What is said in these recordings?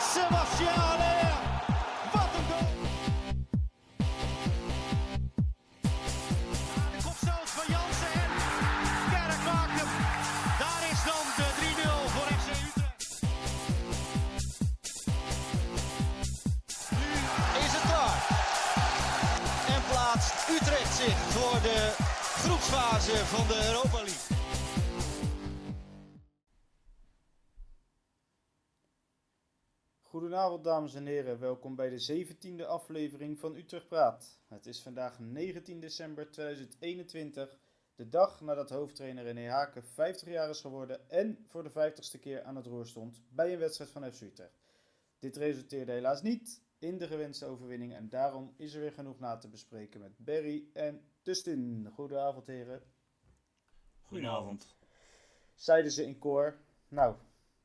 Haller. Wat een goal. De kopstoot van Jansen en Kerk maakt. Daar is dan de 3-0 voor FC Utrecht. Nu is het klaar. En plaatst Utrecht zich voor de groepsfase van de Europa League. Goedenavond dames en heren, welkom bij de 17e aflevering van Utrecht Praat. Het is vandaag 19 december 2021, de dag nadat hoofdtrainer René Haken 50 jaar is geworden en voor de 50ste keer aan het roer stond bij een wedstrijd van FC Utrecht. Dit resulteerde helaas niet in de gewenste overwinning en daarom is er weer genoeg na te bespreken met Barry en Dustin. Goedenavond heren. Goedenavond. Zeiden ze in koor, nou,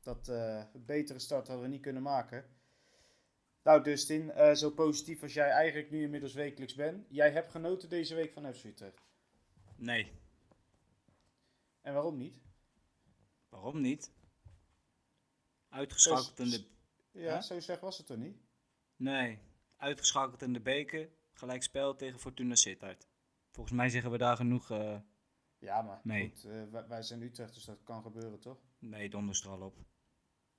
dat eh, een betere start hadden we niet kunnen maken. Nou, Dustin, eh, zo positief als jij eigenlijk nu inmiddels wekelijks bent. Jij hebt genoten deze week van FC Utrecht. Nee, En waarom niet? waarom niet? Uitgeschakeld in de... Ja, Hè? zo zeg was het toch niet? Nee, uitgeschakeld in de beker. Gelijk spel tegen Fortuna Sittard. Volgens mij zeggen we daar genoeg... eh, Ja, maar Nee. goed, eh, wij, wij zijn Utrecht, dus dat kan gebeuren, toch? nee, donderstral op.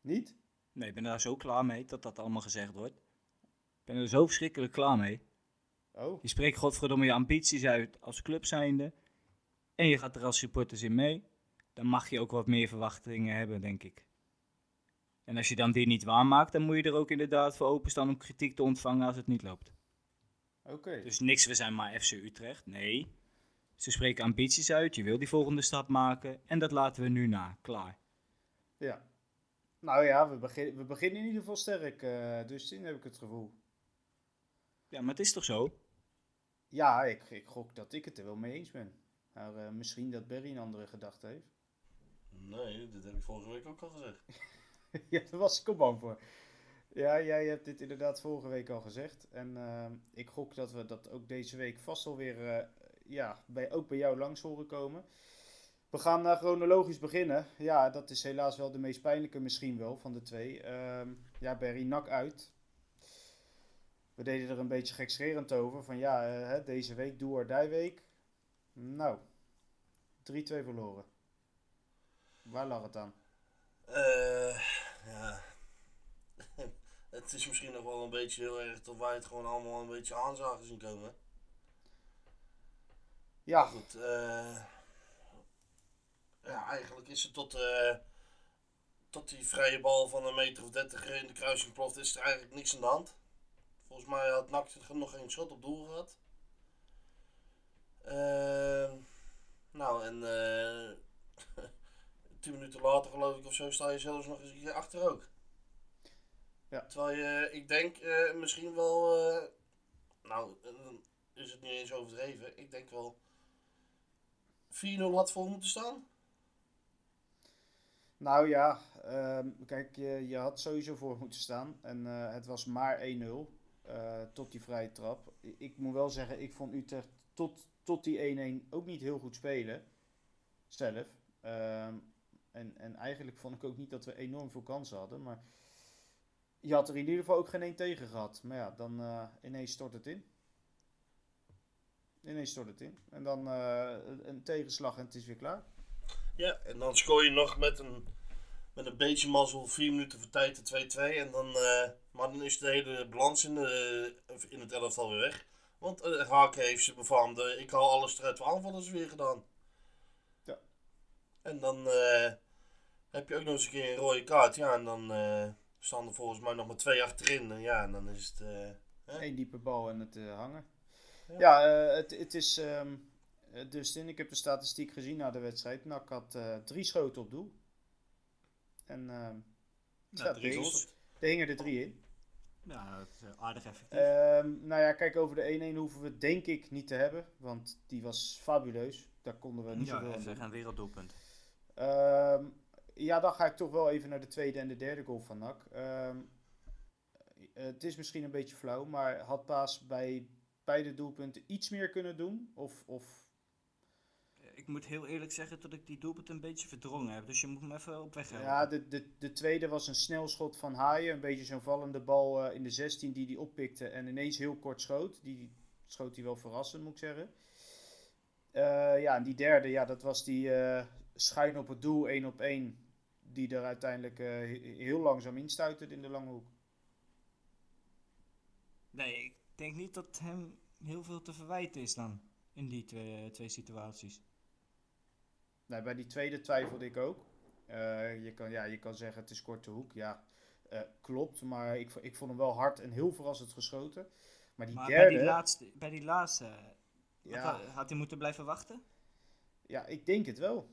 Niet? Nee, ik ben daar zo klaar mee dat dat allemaal gezegd wordt. Ik ben er zo verschrikkelijk klaar mee. Oh, Je spreekt godverdomme je ambities uit als club zijnde. En je gaat er als supporters in mee. Dan mag je ook wat meer verwachtingen hebben, denk ik. En als je dan die niet waarmaakt, dan moet je er ook inderdaad voor openstaan om kritiek te ontvangen als het niet loopt. oké. Dus niks, we zijn maar FC Utrecht. Nee. Ze spreken ambities uit, je wil die volgende stap maken. En dat laten we nu na. Klaar. Ja. Nou ja, we, begin, we beginnen in ieder geval sterk, eh Dustin, heb ik het gevoel. Ja, maar het is toch zo? Ja, ik, ik gok dat ik het er wel mee eens ben. Maar eh, misschien dat Barry een andere gedachte heeft. Nee, dit heb ik vorige week ook al gezegd. ja, daar was ik ook bang voor. Ja, jij hebt dit inderdaad vorige week al gezegd. En ehm, ik gok dat we dat ook deze week vast alweer, eh ja, bij, ook bij jou langs horen komen. We gaan uh, chronologisch beginnen. Ja, dat is helaas wel de meest pijnlijke misschien wel van de twee. Ehm, ja, Barry, nak uit. We deden er een beetje gekscherend over. Van ja, eh, deze week, doe or die week. Nou, 3-2 verloren. Waar lag het aan? Eh, ja. het is misschien nog wel een beetje heel erg dat wij het gewoon allemaal een beetje aan zagen zien komen. Ja, Goed, eh. Ja, eigenlijk is het tot, eh, tot die vrije bal van een meter of 30 in de kruising ploft, is er eigenlijk niks aan de hand. Volgens mij had NAC nog geen schot op doel gehad. Ehm, nou, en eh 10 minuten later geloof ik of zo sta je zelfs nog eens een keer achter ook. Ja. Terwijl je, ik denk eh, misschien wel, nou, dan is het niet eens overdreven. Ik denk wel 4-0 had voor moeten staan. Nou ja, ehm, kijk, je, je had sowieso voor moeten staan. En eh, het was maar 1-0 eh, tot die vrije trap. Ik moet wel zeggen, ik vond Utrecht tot, tot die 1-1 ook niet heel goed spelen. Zelf. Ehm, en, en eigenlijk vond ik ook niet dat we enorm veel kansen hadden. Maar je had er in ieder geval ook geen één tegen gehad. Maar ja, dan eh, ineens stort het in. Ineens stort het in. En dan een tegenslag en het is weer klaar. Ja, en dan scoor je nog met een, met een beetje mazzel 4 minuten voor tijd de 2-2. En dan, eh, maar dan is de hele balans in, de, in het elftal weer weg. Want eh Haken heeft ze befaamde, ik haal alles eruit voor aanvallers weer gedaan. Ja. En dan eh, heb je ook nog eens een keer een rode kaart. Ja, en dan eh, staan er volgens mij nog maar twee achterin. En ja, en dan is het... eh? Eén diepe bal en het eh, hangen. Ja. Ja, eh, het, het is. ehm eh, Dustin, ik heb de statistiek gezien na de wedstrijd. NAC had eh, drie schoten op doel. En ehm ja, drie er, goals. er hingen er drie in. Ja, dat is eh, aardig effectief. Ehm, nou ja, kijk, over de 1-1 hoeven we het denk ik niet te hebben. Want die was fabuleus. Daar konden we niet ja, zoveel aan doen. een werelddoelpunt. Ehm, ja, dan ga ik toch wel even naar de tweede en de derde goal van NAC. Ehm, eh, het is misschien een beetje flauw, maar had Paas bij beide doelpunten iets meer kunnen doen? Of, of Ik, moet heel eerlijk zeggen dat ik die doelpunt een beetje verdrongen heb. Dus je moet me even op weg helpen. Ja, de, de, de tweede was een snelschot van Haaien. Een beetje zo'n vallende bal eh, in de 16 die hij oppikte en ineens heel kort schoot. Die schoot hij wel verrassend, moet ik zeggen. Eh, ja, en die derde, ja, dat was die eh schuin op het doel, 1 op 1. Die er uiteindelijk he- heel langzaam instuiterde in de lange hoek. Nee, ik denk niet dat hem heel veel te verwijten is dan. In die twee, twee situaties. Nee, bij die tweede twijfelde ik ook. Eh, je, kan, ja, je kan zeggen het is korte hoek. Ja, eh, klopt. Maar ik, ik vond hem wel hard en heel verrassend geschoten. Maar die Maar derde... bij die laatste, bij die laatste ja, had, had hij moeten blijven wachten? ja, ik denk het wel.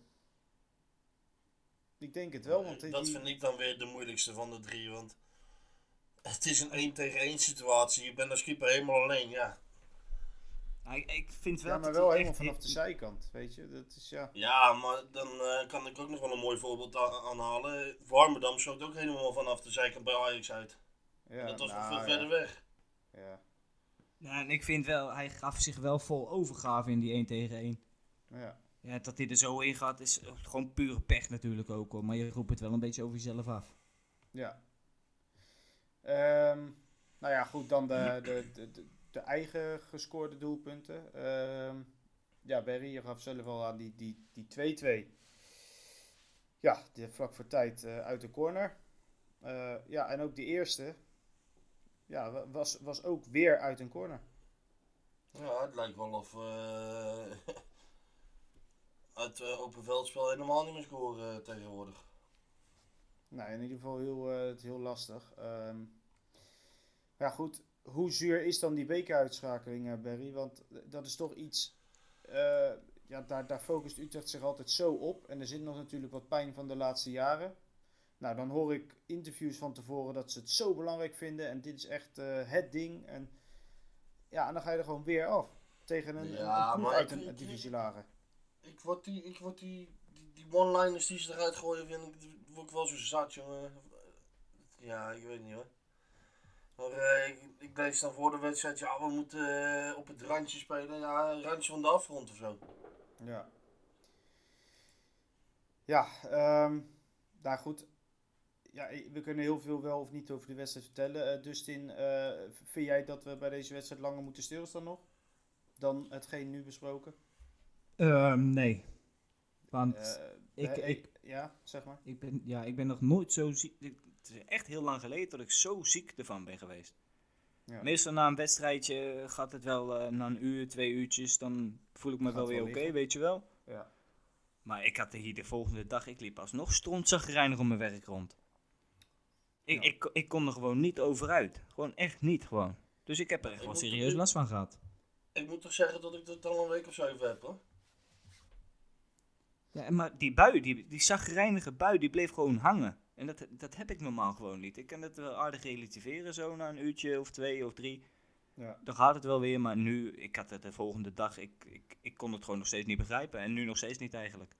Ik denk het wel. Want die- dat vind ik dan weer de moeilijkste van de drie. Want het is een 1 tegen 1 situatie. Je bent als keeper helemaal alleen. Ja, Nou, ik, ik vind wel Ja, maar wel helemaal vanaf de zijkant, weet je. Dat is ja. ja maar dan eh, kan ik ook nog wel een mooi voorbeeld aanhalen. Warmerdam schoot ook helemaal vanaf de zijkant bij Ajax uit. ja dat was nog nou, veel ja, verder weg. Ja, Ja, en ik vind wel, hij gaf zich wel vol overgave in die 1 tegen 1. ja. Ja, dat hij er zo in gaat is eh, gewoon pure pech natuurlijk ook hoor. Maar je roept het wel een beetje over jezelf af. ja. Ehm, nou ja, goed, dan de, de, de, de, eigen gescoorde doelpunten. Ehm, ja, Berry, je gaf zelf al aan die 2-2. Die, die 2-2. ja, die vlak voor tijd eh, uit de corner. Eh, ja, en ook de eerste. Ja, wa- was, was ook weer uit een corner. Ja, het lijkt wel of eh uit open veldspel helemaal niet meer scoren tegenwoordig. Nou, in ieder geval heel, heel lastig. Maar ja, goed. Hoe zuur is dan die bekeruitschakeling, eh, Barry? Want dat is toch iets... eh, ja, daar, daar focust Utrecht zich altijd zo op. En er zit nog natuurlijk wat pijn van de laatste jaren. Nou, dan hoor ik interviews van tevoren dat ze het zo belangrijk vinden. En dit is echt eh, het ding. En ja, en dan ga je er gewoon weer af. Tegen een, Ja, een uit ik- een, ik- divisie lager. Ik word die, ik word die, die, die one-liners die ze eruit gooien, vind ik, word ik wel zo zat, jongen. Ja, ik weet niet hoor. Maar eh, ik, ik lees dan voor de wedstrijd, ja, we moeten eh, op het randje spelen. Ja, een randje van de afgrond of zo. Ja. Ja, ehm nou goed. Ja, we kunnen heel veel wel of niet over de wedstrijd vertellen. Eh, Dustin, eh, vind jij dat we bij deze wedstrijd langer moeten stilstaan nog? Dan hetgeen nu besproken? Ehm, nee. Want ik, ik, ja, zeg maar. ik, ben, ja, ik ben nog nooit zo ziek. Het is echt heel lang geleden dat ik zo ziek ervan ben geweest. Ja. Meestal na een wedstrijdje gaat het wel eh, na een uur, twee uurtjes. Dan voel ik me wel weer oké, weet je wel. Ja. Maar ik had er hier de volgende dag, ik liep alsnog strontzagrijnig om mijn werk rond. Ik, Ja. ik, ik kon er gewoon niet over uit. Gewoon echt niet gewoon. Dus ik heb er echt wel serieus last van gehad. Ik moet toch zeggen dat ik dat al een week of zeven heb hoor. Ja, maar die bui, die, die zagrijnige bui, die bleef gewoon hangen. En dat, dat heb ik normaal gewoon niet. Ik kan het wel aardig relativeren zo na een uurtje of twee of drie. Ja. Dan gaat het wel weer, maar nu, ik had het de volgende dag, ik, ik, ik kon het gewoon nog steeds niet begrijpen. En nu nog steeds niet eigenlijk.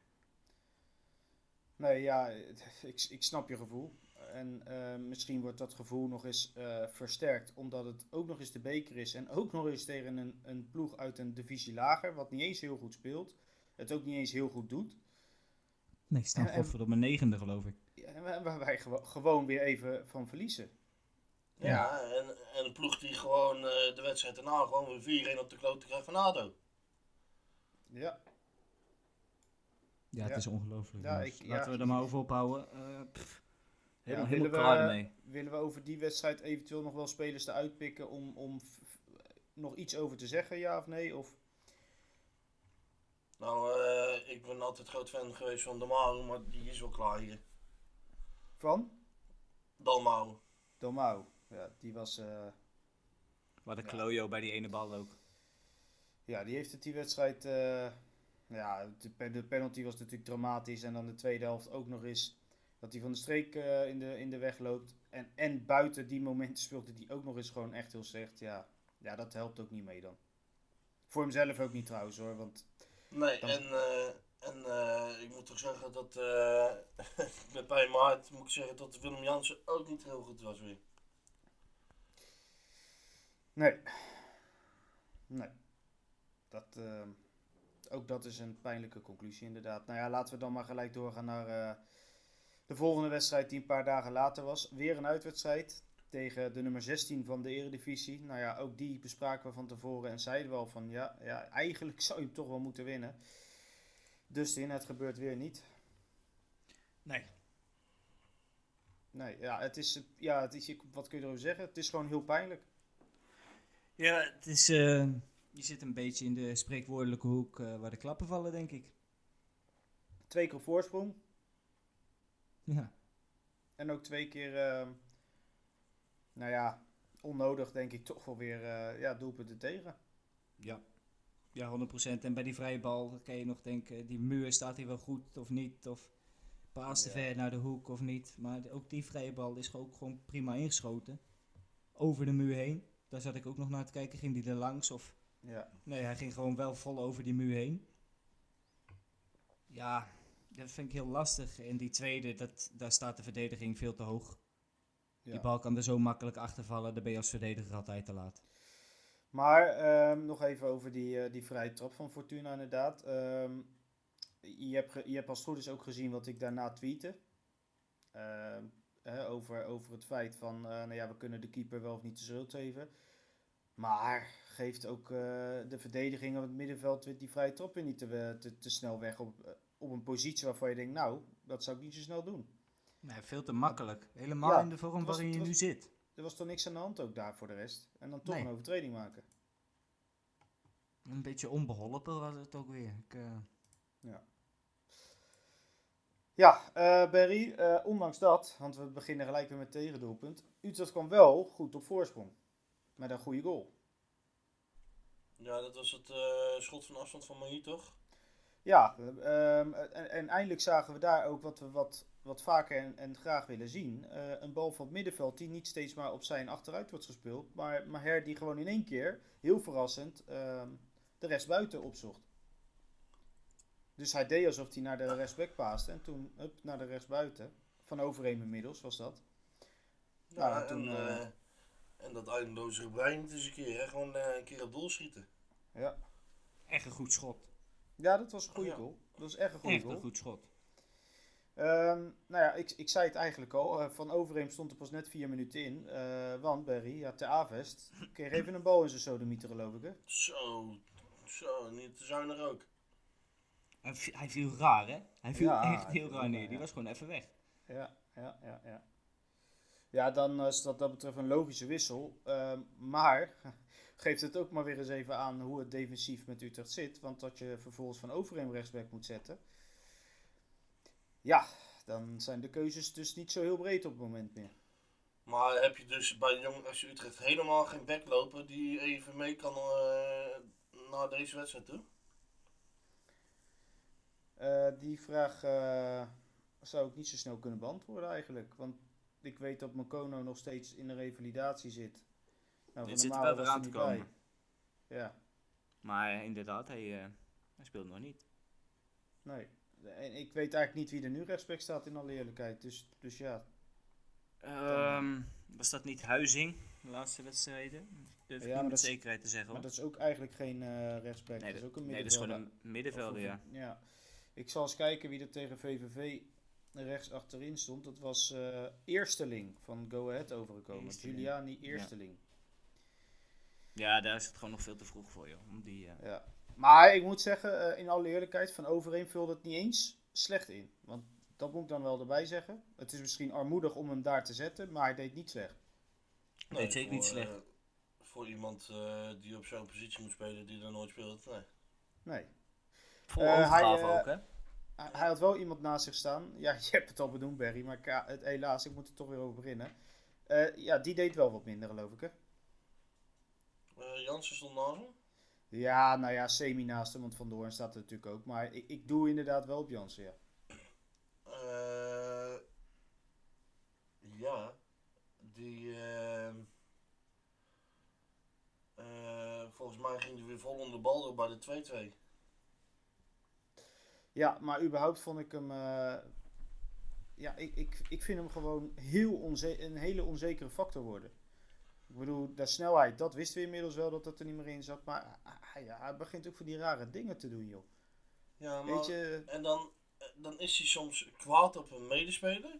Nee, ja, ik, ik snap je gevoel. En eh, misschien wordt dat gevoel nog eens eh, versterkt, omdat het ook nog eens de beker is. En ook nog eens tegen een, een ploeg uit een divisie lager, wat niet eens heel goed speelt. Het ook niet eens heel goed doet. Nee, ik sta En- en- godverdomme negende geloof ik. En waar wij gewo- gewoon weer even van verliezen. Ja, en, en een ploeg die gewoon eh, de wedstrijd daarna gewoon weer 4-1 op de klote krijgt van ADO. Ja, Ja, het Ja. is ongelooflijk. Ja, jongens. ik- Laten ja. we er maar over ophouden. Eh, pff, helemaal Ja, helemaal willen, klaar we, ermee. willen we over die wedstrijd eventueel nog wel spelers eruit pikken om, om nog iets over te zeggen, ja of nee? Of, Nou, eh, ik ben altijd groot fan geweest van Dalmau, maar die is wel klaar hier. Van? Dalmau. Domau. Ja, die was... eh, Wat een Ja. klojo bij die ene bal ook. Ja, die heeft het die wedstrijd. eh, ja, de, pe- de penalty was natuurlijk dramatisch. En dan de tweede helft ook nog eens. Dat hij van de streek eh, in, de, in de weg loopt. En, en buiten die momenten speelde hij ook nog eens gewoon echt heel slecht. Ja, ja, dat helpt ook niet mee dan. Voor hemzelf ook niet trouwens hoor. Want Nee, Dan- en, eh, en eh, ik moet toch zeggen dat eh met pijn mijn hart moet ik zeggen dat Willem Jansen ook niet heel goed was weer. nee. Nee. Dat. eh, ook dat is een pijnlijke conclusie inderdaad. Nou ja, laten we dan maar gelijk doorgaan naar de volgende wedstrijd die een paar dagen later was. Weer een uitwedstrijd tegen de nummer 16 van de Eredivisie. Nou ja, ook die bespraken we van tevoren en zeiden wel van ja, ja eigenlijk zou je hem toch wel moeten winnen. Dustin, het gebeurt weer niet. Nee. Nee, ja, het is, ja, het is, wat kun je erover zeggen? Het is gewoon heel pijnlijk. Ja, het is, eh, je zit een beetje in de spreekwoordelijke hoek eh, waar de klappen vallen, denk ik. Twee keer voorsprong Ja. en ook twee keer, eh, nou ja, onnodig denk ik toch wel weer eh, ja, doelpunten tegen. Ja. Ja, 100%. En bij die vrije bal kan je nog denken, die muur staat hier wel goed of niet. Of paas te Ja. ver naar de hoek of niet. Maar ook die vrije bal is ook gewoon prima ingeschoten. Over de muur heen. Daar zat ik ook nog naar te kijken. Ging die er langs of... Ja, Nee, hij ging gewoon wel vol over die muur heen. Ja, dat vind ik heel lastig. En die tweede, dat, daar staat de verdediging veel te hoog. ja. Die bal kan er zo makkelijk achtervallen. Daar ben je als verdediger altijd te laat. Maar ehm, nog even over die, eh, die vrije trap van Fortuna inderdaad. Ehm, je, hebt je hebt als het goed is ook gezien wat ik daarna tweette. Ehm, hè, over, over het feit van, eh, nou ja, we kunnen de keeper wel of niet de schuld geven. Maar geeft ook eh, de verdediging op het middenveld die vrije trap weer niet te, te, te snel weg op, op een positie waarvan je denkt, nou, dat zou ik niet zo snel doen. Nee, veel te makkelijk. Helemaal Ja, in de vorm waarin je nu zit. Er was toch niks aan de hand ook daar voor de rest. En dan toch Nee. een overtreding maken. Een beetje onbeholpen was het ook weer. Ik, eh, Ja, eh Berry, eh, ondanks dat, want we beginnen gelijk weer met tegendoelpunt. Utrecht kwam wel goed op voorsprong. Met een goede goal. Ja, dat was het eh, schot van afstand van Mahi, toch? Ja, ehm, en, en eindelijk zagen we daar ook wat we wat, wat vaker en, en graag willen zien. Eh, een bal van het middenveld die niet steeds maar op zijn achteruit wordt gespeeld. Maar Maher die gewoon in één keer, heel verrassend, ehm, de rechtsbuiten opzocht. Dus hij deed alsof hij naar de rechtsback paaste. En toen hup, naar de rechtsbuiten. Van Overeem inmiddels was dat. Ja, Nou, en, toen, eh, eh, en dat eindeloze gebrein niet eens een keer, hè? Gewoon een keer op doel schieten. Ja. echt een goed schot. Ja, dat was een goede Ja. goal. Dat was echt een goede Echt goal. een goed schot. Ehm, nou ja, ik, ik zei het eigenlijk al. eh, van Overeem stond er pas net vier minuten in. eh, want Barry, ja, ter Avest, kreeg even een bal in zijn sodemieter geloof ik hè. Zo, zo, niet te zuinig ook. Hij vi- hij viel raar, hè? Hij viel Ja, echt heel raar neer. Die ja. was gewoon even weg. Ja, ja, ja, ja. Ja, dan is dat dat betreft een logische wissel. Ehm, maar geeft het ook maar weer eens even aan hoe het defensief met Utrecht zit. Want dat je vervolgens van Overeem rechtsback moet zetten. Ja, dan zijn de keuzes dus niet zo heel breed op het moment meer. Maar heb je dus bij Jong FC Utrecht helemaal geen back lopen die even mee kan eh, naar deze wedstrijd toe? Eh, die vraag eh, zou ik niet zo snel kunnen beantwoorden eigenlijk. Want ik weet dat Mokono nog steeds in de revalidatie zit. Nou, Dit zit er wel weer aan te niet bij. komen. Ja, Maar inderdaad, hij, eh, hij speelt nog niet. nee. En ik weet eigenlijk niet wie er nu rechtsback staat in alle eerlijkheid. Dus, dus ja, Ehm, was dat niet Huizing, de laatste wedstrijden? Durf Ja, ik maar niet met zekerheid te zeggen. maar dat is ook eigenlijk geen eh rechtsback. nee, dat is ook een nee, dat is gewoon middenvelder. een middenvelder, ja. Een- ja. Ik zal eens kijken wie er tegen VVV rechts achterin stond. Dat was eh Eersteling van Go Ahead overgekomen. Eersteling. Giuliani Eersteling. Ja, daar is het gewoon nog veel te vroeg voor, joh. Om die, eh, Ja. Maar ik moet zeggen, eh, in alle eerlijkheid, van Overeem vulde het niet eens slecht in. Want dat moet ik dan wel erbij zeggen. Het is misschien armoedig om hem daar te zetten, maar hij deed niet slecht. Nee, zeker niet voor, slecht. eh, voor iemand eh, die op zo'n positie moet spelen die er nooit speelt, nee. Nee. vol Eh, hij, ook, hè? Hij, had wel iemand naast zich staan. Ja, je hebt het al benoemd, Barry, maar ja, het, helaas, ik moet er toch weer over beginnen. Eh, ja, die deed wel wat minder, geloof ik, hè? Eh, Jansen stond naast hem. Ja, nou ja, semi naast hem, want Van Doorn staat er natuurlijk ook. Maar ik, ik doe inderdaad wel op Jansen, ja. Eh, ja, die. ehm, eh, volgens mij ging hij weer vol onder de bal door bij de 2-2. Ja, maar überhaupt vond ik hem. ja, ik, ik, ik vind hem gewoon heel onze een hele onzekere factor worden. Ik bedoel, de snelheid, dat wisten we inmiddels wel dat dat er niet meer in zat. Maar ah, ja, hij begint ook voor die rare dingen te doen, joh. Ja, maar, Weet je, En dan, eh, dan is hij soms kwaad op een medespeler.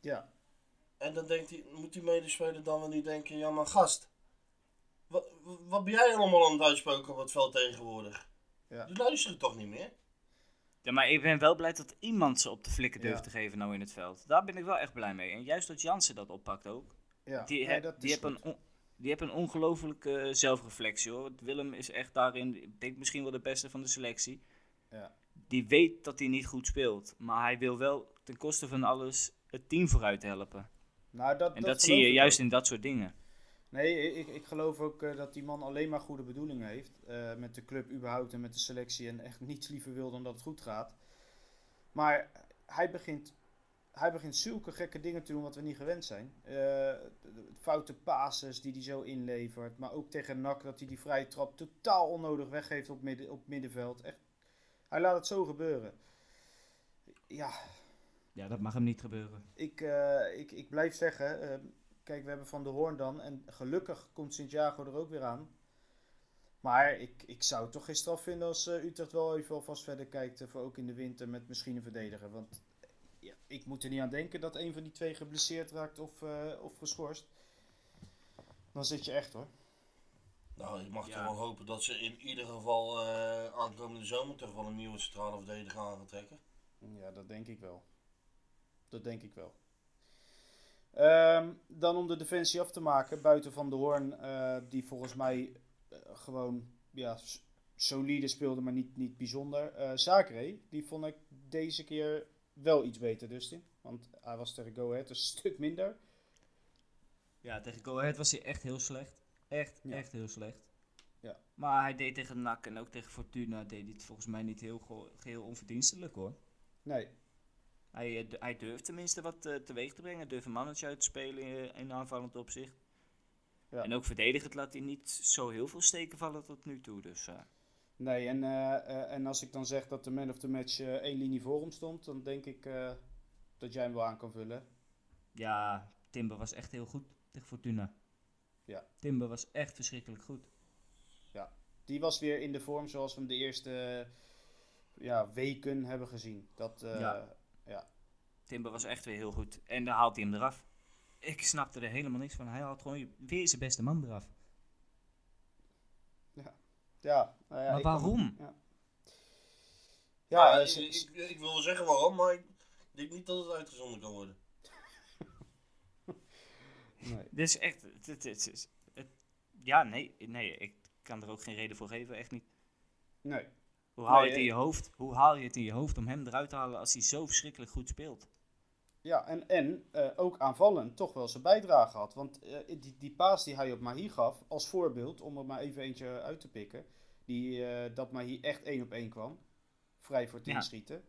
ja. En dan denkt hij, moet die medespeler dan wel niet denken, ja maar gast, wat, wat ben jij allemaal aan het uitspoken op het veld tegenwoordig? Ja. Die luisteren toch niet meer? Ja, maar ik ben wel blij dat iemand ze op de flikken durft Ja. te geven nou in het veld. Daar ben ik wel echt blij mee. En juist dat Jansen dat oppakt ook. ja. Die, Nee, die is hebben goed. een, die hebben een ongelofelijke eh, zelfreflectie hoor. Willem is echt daarin, ik denk misschien wel de beste van de selectie. Ja. Die weet dat hij niet goed speelt. Maar hij wil wel ten koste van alles het team vooruit helpen. Nou, dat, En dat, zie je juist ook. in dat soort dingen. Nee, ik, ik geloof ook eh, dat die man alleen maar goede bedoelingen heeft. eh, met de club überhaupt en met de selectie. En echt niets liever wil dan dat het goed gaat. Maar hij begint, hij begint zulke gekke dingen te doen wat we niet gewend zijn. Eh, foute passes die hij zo inlevert. Maar ook tegen NAC dat hij die vrije trap totaal onnodig weggeeft op, midden, op middenveld. Echt, hij laat het zo gebeuren. Ja, Ja, dat mag hem niet gebeuren. ik, eh, ik, ik blijf zeggen, eh, kijk, we hebben Van de Hoorn dan. En gelukkig komt Santiago er ook weer aan. Maar ik, ik zou het toch geen straf vinden als Utrecht wel even alvast verder kijkt. voor ook in de winter met misschien een verdediger. Want ja, ik moet er niet aan denken dat een van die twee geblesseerd raakt of, eh, of geschorst. Dan zit je echt hoor. Nou, ik mag Ja. toch wel hopen dat ze in ieder geval eh aankomende zomer toch wel een nieuwe centrale verdediger aan gaan trekken. Ja, dat denk ik wel. Dat denk ik wel. Ehm, dan om de defensie af te maken, buiten Van de Hoorn, eh, die volgens mij gewoon ja, solide speelde, maar niet, niet bijzonder. Eh Zakre, die vond ik deze keer wel iets beter, Dustin. Want hij was tegen Go Ahead een stuk minder. Ja, tegen Go Ahead was hij echt heel slecht. Echt, Ja. echt heel slecht. Ja. Maar hij deed tegen NAC en ook tegen Fortuna deed hij het volgens mij niet heel geheel onverdienstelijk hoor. Nee, Hij, eh, hij durft tenminste wat eh, teweeg te brengen. Durft een mannetje uit te spelen eh, in aanvallend opzicht. Ja. En ook verdedigend laat hij niet zo heel veel steken vallen tot nu toe. Dus eh, nee en, eh, eh, en als ik dan zeg dat de man of the match eh, één linie voor hem stond, dan denk ik dat jij hem wel aan kan vullen. ja, Timber was echt heel goed tegen Fortuna. Ja. Timber was echt verschrikkelijk goed. Die was weer in de vorm zoals we hem de eerste ja, weken hebben gezien. Dat, Ja. ja. Timber was echt weer heel goed. En daar haalt hij hem eraf. Ik snapte er helemaal niks van. Hij haalt gewoon weer zijn beste man eraf. Ja, nou ja, maar kan- waarom? ja, Ja, eh, ik, ik, ik wil wel zeggen waarom, maar ik denk niet dat het uitgezonden kan worden. nee. Dit is echt. Het, het, het is- het- ja, nee, nee, ik kan er ook geen reden voor geven, echt niet. nee. Hoe haal je het in je hoofd? Hoe haal je het in je hoofd om hem eruit te halen als hij zo verschrikkelijk goed speelt? Ja, en, en eh, ook aanvallend toch wel zijn bijdrage had. Want eh, die, die paas die hij op Mahi gaf, als voorbeeld, om er maar even eentje uit te pikken. Die, eh, dat Mahi echt één op één kwam. Vrij voor het Ja. inschieten.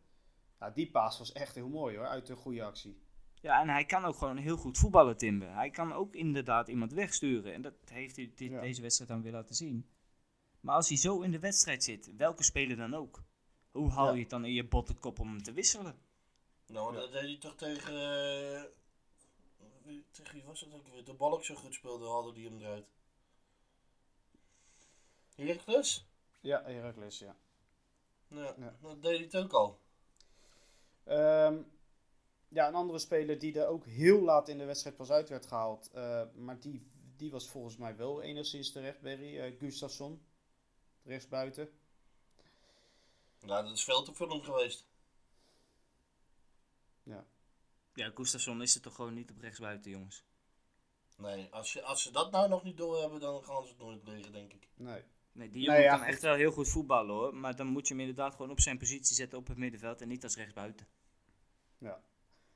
Ja, die paas was echt heel mooi hoor, uit een goede actie. Ja, en hij kan ook gewoon heel goed voetballen, Timber. Hij kan ook inderdaad iemand wegsturen. En dat heeft hij dit, Ja. deze wedstrijd dan weer laten zien. Maar als hij zo in de wedstrijd zit, welke speler dan ook, hoe haal Ja. je het dan in je bottenkop om hem te wisselen? Nou, Ja. dat deed hij toch tegen. eh, wie- tegen wie was het ook weer? De balk zo goed speelde, hadden die hem eruit. Heracles? Ja, Heracles, ja. Ja, Ja. dat deed hij het ook al. Ehm, ja, een andere speler die er ook heel laat in de wedstrijd pas uit werd gehaald. eh, maar die, die was volgens mij wel enigszins terecht, Berry. eh Gustafsson, rechtsbuiten. Nou, dat is veel te vullend geweest. Ja, Gustafsson is er toch gewoon niet op rechtsbuiten, jongens. Nee, als, je, als ze dat nou nog niet doorhebben, dan gaan ze het nooit leren, denk ik. Nee. Nee, die Nou jongen ja, kan goed. echt wel heel goed voetballen hoor. Maar dan moet je hem inderdaad gewoon op zijn positie zetten op het middenveld en niet als rechtsbuiten. Ja.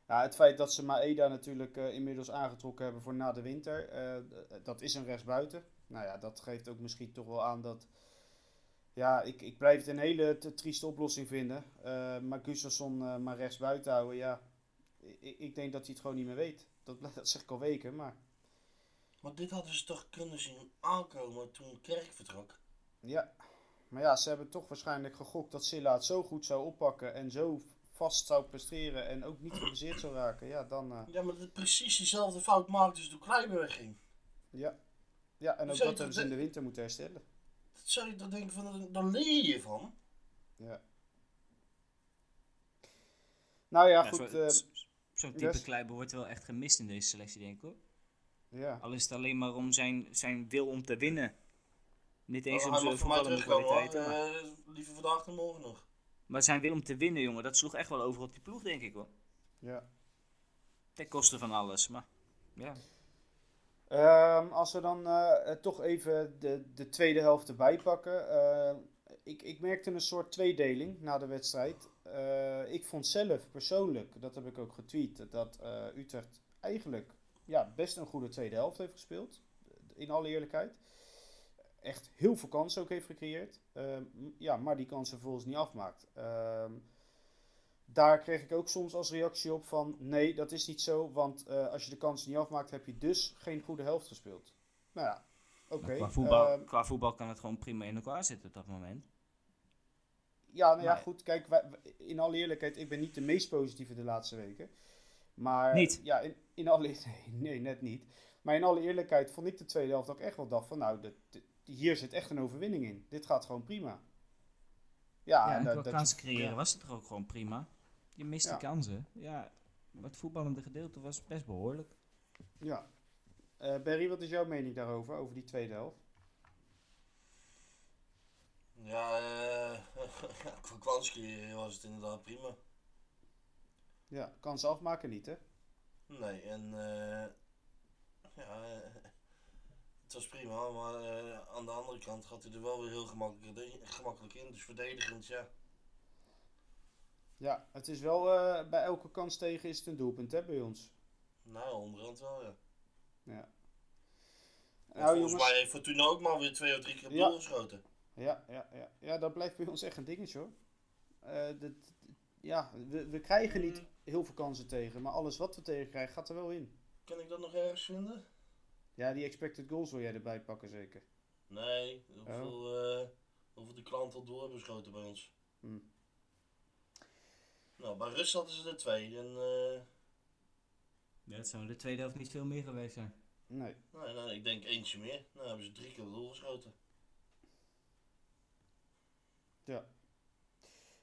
ja, het feit dat ze Maeda natuurlijk eh, inmiddels aangetrokken hebben voor na de winter, eh, dat is een rechtsbuiten. Nou ja, dat geeft ook misschien toch wel aan dat... Ja, ik, ik blijf het een hele te trieste oplossing vinden. Eh, maar Gustafsson eh, maar rechtsbuiten houden, ja. Ik, ik denk dat hij het gewoon niet meer weet. Dat, dat zeg ik al weken, maar... Maar dit hadden ze toch kunnen zien aankomen toen Kerk vertrok. Ja, maar ja, ze hebben toch waarschijnlijk gegokt dat Silla het zo goed zou oppakken en zo vast zou presteren en ook niet geblesseerd zou raken. Ja, dan... eh, Ja, maar dat precies diezelfde fout maakten ze toen Kleiberg ging. ja. ja, en ook dat hebben ze in de- winter moeten herstellen. Dat zou je toch denken van, dan leer je van. Ja. Nou ja, Ja, goed. eh, Zo'n type yes. Kleiber wordt wel echt gemist in deze selectie, denk ik hoor. ja. Al is het alleen maar om zijn, zijn wil om te winnen. Niet eens Oh, om hij zijn voetballende maar, Eh, liever vandaag dan morgen nog. maar zijn wil om te winnen, jongen, dat sloeg echt wel over op die ploeg, denk ik hoor. ja. Ten koste van alles, maar ja. Ehm, als we dan eh, eh, toch even de, de tweede helft erbij pakken. ik, ik merkte een soort tweedeling na de wedstrijd. Eh, ik vond zelf persoonlijk, dat heb ik ook getweet, dat eh, Utrecht eigenlijk ja, best een goede tweede helft heeft gespeeld. In alle eerlijkheid. Echt heel veel kansen ook heeft gecreëerd. Ehm, ja, maar die kansen vervolgens niet afmaakt. Ehm, daar kreeg ik ook soms als reactie op van nee, dat is niet zo, want eh, als je de kansen niet afmaakt, heb je dus geen goede helft gespeeld. Nou ja, oké. Maar qua, voetbal, Ehm, qua voetbal kan het gewoon prima in elkaar zitten op dat moment. ja, nou ja, maar- goed, kijk, wij- in alle eerlijkheid, ik ben niet de meest positieve de laatste weken. Maar Niet? ja, in, in alle nee, nee, net niet. Maar in alle eerlijkheid vond ik de tweede helft ook echt wel dacht van nou, dit- hier zit echt een overwinning in. Dit gaat gewoon prima. Ja, Ja, en dat- dat- kansen creëren ja. was het toch ook gewoon prima. Je miste Ja. kansen. Ja, het voetballende gedeelte was best behoorlijk. Ja. Eh, Barry, wat is jouw mening daarover, over die tweede helft? Ja, eh ja, qua kanscreëren was het inderdaad prima. Ja, kansen afmaken niet, hè? Nee, en eh, ja, het was prima, maar eh, aan de andere kant gaat hij er wel weer heel gemakkelijk, in- gemakkelijk in. Dus verdedigend, ja. Ja, het is wel, eh, bij elke kans tegen is het een doelpunt, hè, bij ons. Nou, onderhand wel, ja. Ja. Nou, volgens jongens. mij heeft Fortuna ook maar weer twee of drie keer op Ja. geschoten. Ja, ja, ja. ja, dat blijft bij ons echt een dingetje hoor. Eh, dat, ja, we, we krijgen niet Mm. heel veel kansen tegen, maar alles wat we tegen krijgen gaat er wel in. Kan ik dat nog ergens vinden? Ja, die expected goals wil jij erbij pakken zeker. Nee, Oh. hoeveel, eh hoeveel de klant al door hebben geschoten bij ons. Hm. Nou, bij Rust hadden ze er twee. En, eh, Ja, het zou de tweede helft niet veel meer geweest zijn. Nee. nee, nee, ik denk eentje meer. Nou hebben ze drie keer op doel geschoten. Ja.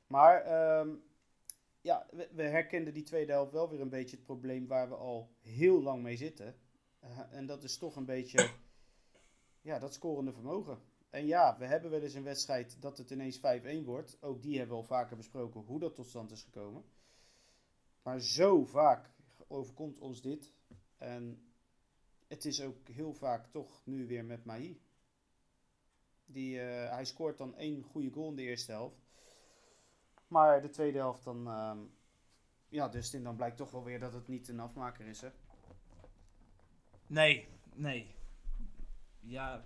Maar ehm, ja, we, we herkenden die tweede helft wel weer een beetje het probleem waar we al heel lang mee zitten. Eh, en dat is toch een beetje ja, dat scorende vermogen. En ja, we hebben wel eens een wedstrijd dat het ineens 5-1 wordt. Ook die hebben we al vaker besproken hoe dat tot stand is gekomen. Maar zo vaak overkomt ons dit. En het is ook heel vaak toch nu weer met Mahi. Die, eh, hij scoort dan één goede goal in de eerste helft. Maar de tweede helft dan... ehm, ja, dus dan blijkt toch wel weer dat het niet een afmaker is, hè? Nee, nee. Ja,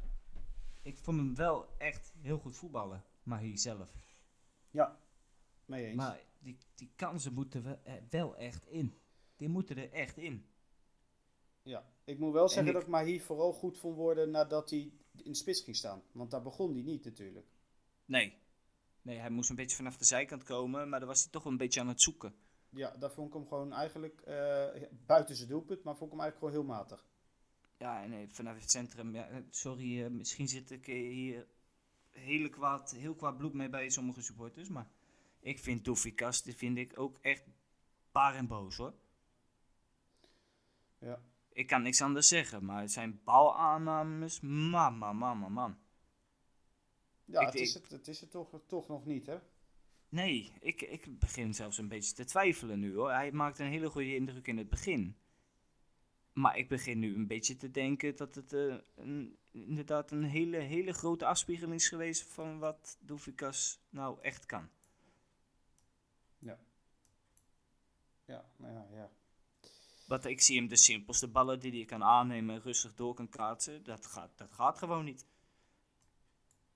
ik vond hem wel echt heel goed voetballen. Maar hier zelf. Ja, mee eens. Maar die, die kansen moeten eh, wel echt in. Die moeten er echt in. Ja, ik moet wel zeggen ik- dat ik Mahi vooral goed vond worden nadat hij in de spits ging staan. Want daar begon hij niet natuurlijk. Nee. Nee, hij moest een beetje vanaf de zijkant komen. Maar daar was hij toch een beetje aan het zoeken. Ja, daar vond ik hem gewoon eigenlijk eh, buiten zijn doelpunt, maar vond ik hem eigenlijk gewoon heel matig. Ja, en eh, vanaf het centrum, ja, eh, sorry, eh, misschien zit ik hier hele kwaad, heel kwaad bloed mee bij sommige supporters, maar ik vind Doefikas, die vind ik ook echt baar en boos hoor. Ja. Ik kan niks anders zeggen, maar zijn balaannames, man, man, man, man, man. Ja, Ik- het, is het, het is het toch, toch nog niet, hè? Nee, ik, ik begin zelfs een beetje te twijfelen nu hoor. Hij maakt een hele goede indruk in het begin. Maar ik begin nu een beetje te denken dat het eh, een, inderdaad een hele, hele grote afspiegeling is geweest van wat Doefikas nou echt kan. Ja, nou ja, ja. Want ik zie hem de simpelste ballen die hij kan aannemen en rustig door kan kaatsen. Dat gaat, dat gaat gewoon niet.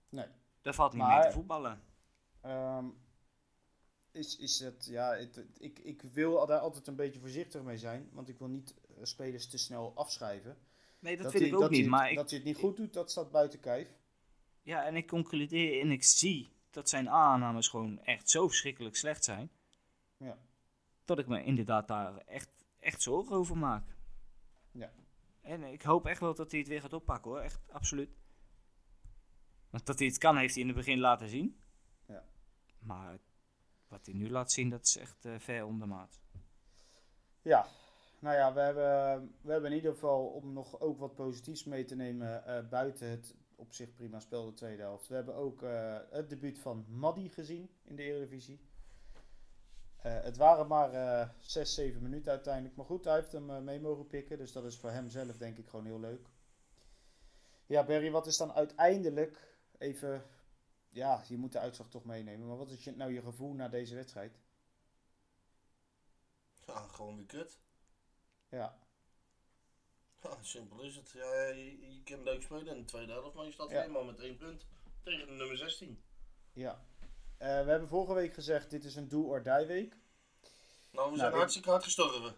Nee. Daar valt niet Maar- mee te voetballen. Ehm, is, is het, ja, het, ik, ik wil daar altijd een beetje voorzichtig mee zijn, want ik wil niet spelers te snel afschrijven. Nee, dat, Dat vind hij- ik ook hij niet. Maar ik, dat hij het niet goed doet, dat staat buiten kijf. ja, en ik concludeer en ik zie dat zijn aannames gewoon echt zo verschrikkelijk slecht zijn. Ja. Dat ik me inderdaad daar echt, echt zorgen over maak. Ja. En ik hoop echt wel dat hij het weer gaat oppakken hoor. Echt, absoluut. Want dat hij het kan, heeft hij in het begin laten zien. Ja. Maar wat hij nu laat zien, dat is echt eh, ver onder maat. Ja, nou ja, we hebben, we hebben in ieder geval om nog ook wat positiefs mee te nemen eh, buiten het op zich prima spel de tweede helft. We hebben ook eh, het debuut van Maddy gezien in de Eredivisie. Eh, het waren maar eh 6, 7 minuten uiteindelijk. Maar goed, hij heeft hem mee mogen pikken. Dus dat is voor hem zelf denk ik gewoon heel leuk. Ja, Barry, wat is dan uiteindelijk even... Ja, je moet de uitslag toch meenemen. Maar wat is je, nou je gevoel na deze wedstrijd? Ja, gewoon weer kut. Ja, Ja, simpel is het. Ja, je, je kan leuk spelen in de tweede helft, maar je staat Ja. helemaal met één punt tegen de nummer 16. ja. Eh, we hebben vorige week gezegd, dit is een do-or-die week. Nou, we Nou, zijn ik- hartstikke hard gestorven.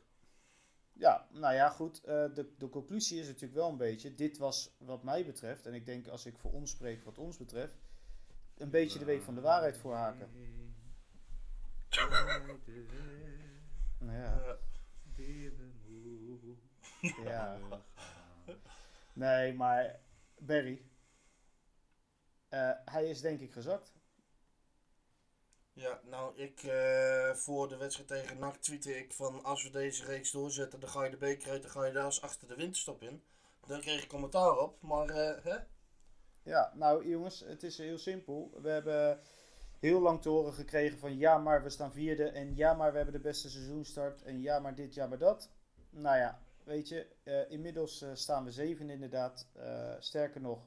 Ja, nou ja, goed. eh, de, de conclusie is natuurlijk wel een beetje, dit was wat mij betreft, en ik denk als ik voor ons spreek wat ons betreft, een beetje de week van de waarheid voor Haken. Ja, Ja. Nee, maar Barry, eh, hij is denk ik gezakt. Ja, nou, ik eh, voor de wedstrijd tegen NAC tweette ik van als we deze reeks doorzetten, dan ga je de beker uit, dan ga je daar als achter de winterstop in. Daar kreeg ik commentaar op, maar eh, hè? Ja, nou jongens, het is heel simpel. We hebben heel lang te horen gekregen van ja, maar we staan vierde en ja, maar we hebben de beste seizoenstart en ja, maar dit, ja, maar dat. Nou ja, weet je, eh, inmiddels eh, staan we zevende inderdaad. Eh, sterker nog,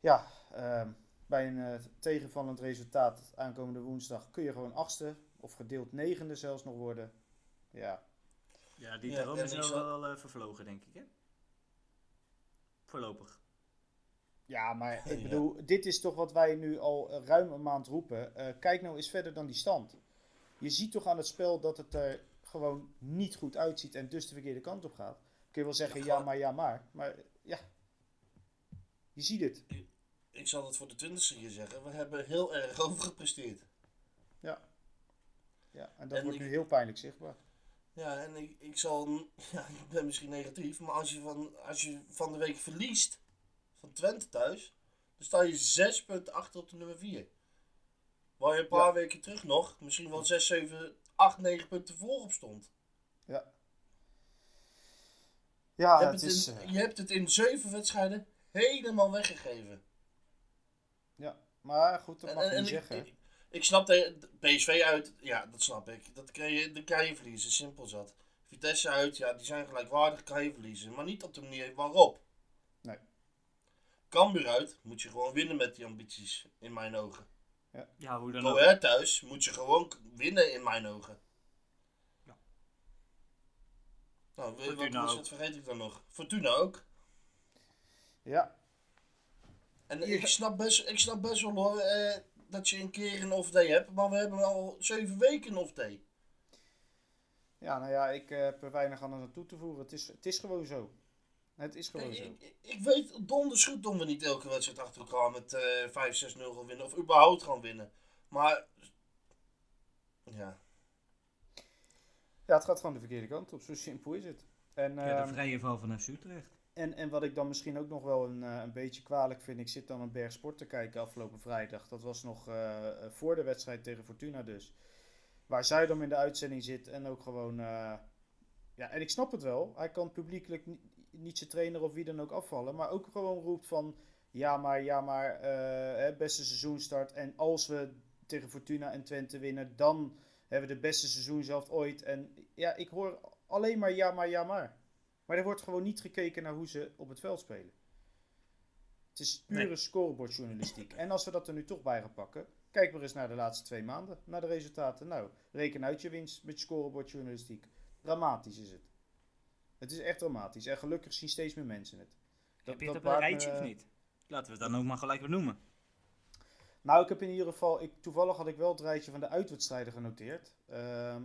ja, ehm, bij een eh, tegenvallend resultaat aankomende woensdag kun je gewoon achtste of gedeeld negende zelfs nog worden. Ja, Ja, die Ja, droom is wel, wel vervlogen, denk ik, hè? Voorlopig. Ja, maar ik Ja. bedoel, dit is toch wat wij nu al ruim een maand roepen. Eh, kijk nou eens verder dan die stand. Je ziet toch aan het spel dat het er gewoon niet goed uitziet en dus de verkeerde kant op gaat. Kun je wel zeggen, Ja, ja, maar, ja, maar. Maar ja, je ziet het. Ik zal het voor de twintigste keer zeggen, we hebben heel erg overgepresteerd. Ja, en dat En wordt ik- nu heel pijnlijk zichtbaar. Ja, en ik, ik zal, ja, ik ben misschien negatief, maar als je van, als je van de week verliest van Twente thuis, dan sta je 6 punten achter op de nummer 4. Waar je een paar Ja. weken terug nog misschien wel 6, 7, 8, 9 punten voor op stond. Ja, je, ja hebt het is... in, eh, je hebt het in 7 wedstrijden helemaal weggegeven. ja, maar goed, dat mag en, je en niet zeggen. ik, ik snap de, de PSV uit, ja, dat snap ik. Dat kan je, dat kan je verliezen, simpel zat. Vitesse uit, ja, die zijn gelijkwaardig, kan je verliezen. Maar niet op de manier waarop. Nee. Cambuur uit, moet je gewoon winnen met die ambities, in mijn ogen. Ja, hoe dan Go ook. Thuis, moet je gewoon winnen, in mijn ogen. Ja. Nou, wat Fortuna wat ook. vergeet ik dan nog? Fortuna ook. Ja, En ik, snap best, ik snap best wel hoor, eh, dat je een keer een off-day hebt, maar we hebben al zeven weken een off-day. ja, nou ja, ik eh, heb er weinig aan aan toe te voegen. Het is, het is gewoon zo. Het is gewoon zo. ik, ik- ik weet donders goed dat we niet elke wedstrijd achter elkaar met eh 5-6-0 gaan winnen. Of überhaupt gaan winnen. Maar. Ja. Ja, het gaat gewoon de verkeerde kant op. Zo simpel is het. En, Ja, de ehm, vrije val van FC Utrecht. En, en wat ik dan misschien ook nog wel een, eh, een beetje kwalijk vind, ik zit dan een berg sport te kijken afgelopen vrijdag. Dat was nog eh, voor de wedstrijd tegen Fortuna dus. Waar Zuidam in de uitzending zit en ook gewoon... eh, ja, en ik snap het wel. Hij kan publiekelijk niet zijn trainer of wie dan ook afvallen. Maar ook gewoon roept van... Ja, maar, ja, maar, hè, beste seizoenstart. En als we tegen Fortuna en Twente winnen, dan hebben we de beste seizoen zelf ooit. En ja, ik hoor alleen maar ja, maar, ja, maar. Maar er wordt gewoon niet gekeken naar hoe ze op het veld spelen. Het is pure Nee. scorebordjournalistiek. En als we dat er nu toch bij gaan pakken, kijk maar eens naar de laatste twee maanden, naar de resultaten. Nou, reken uit je winst met scorebordjournalistiek. Dramatisch is het. Het is echt dramatisch. En gelukkig zien steeds meer mensen het. Heb je het op een me, rijtje of niet? Laten we het dan ook maar gelijk benoemen. Nou, ik heb in ieder geval, ik, toevallig had ik wel het rijtje van de uitwedstrijden genoteerd. Ehm,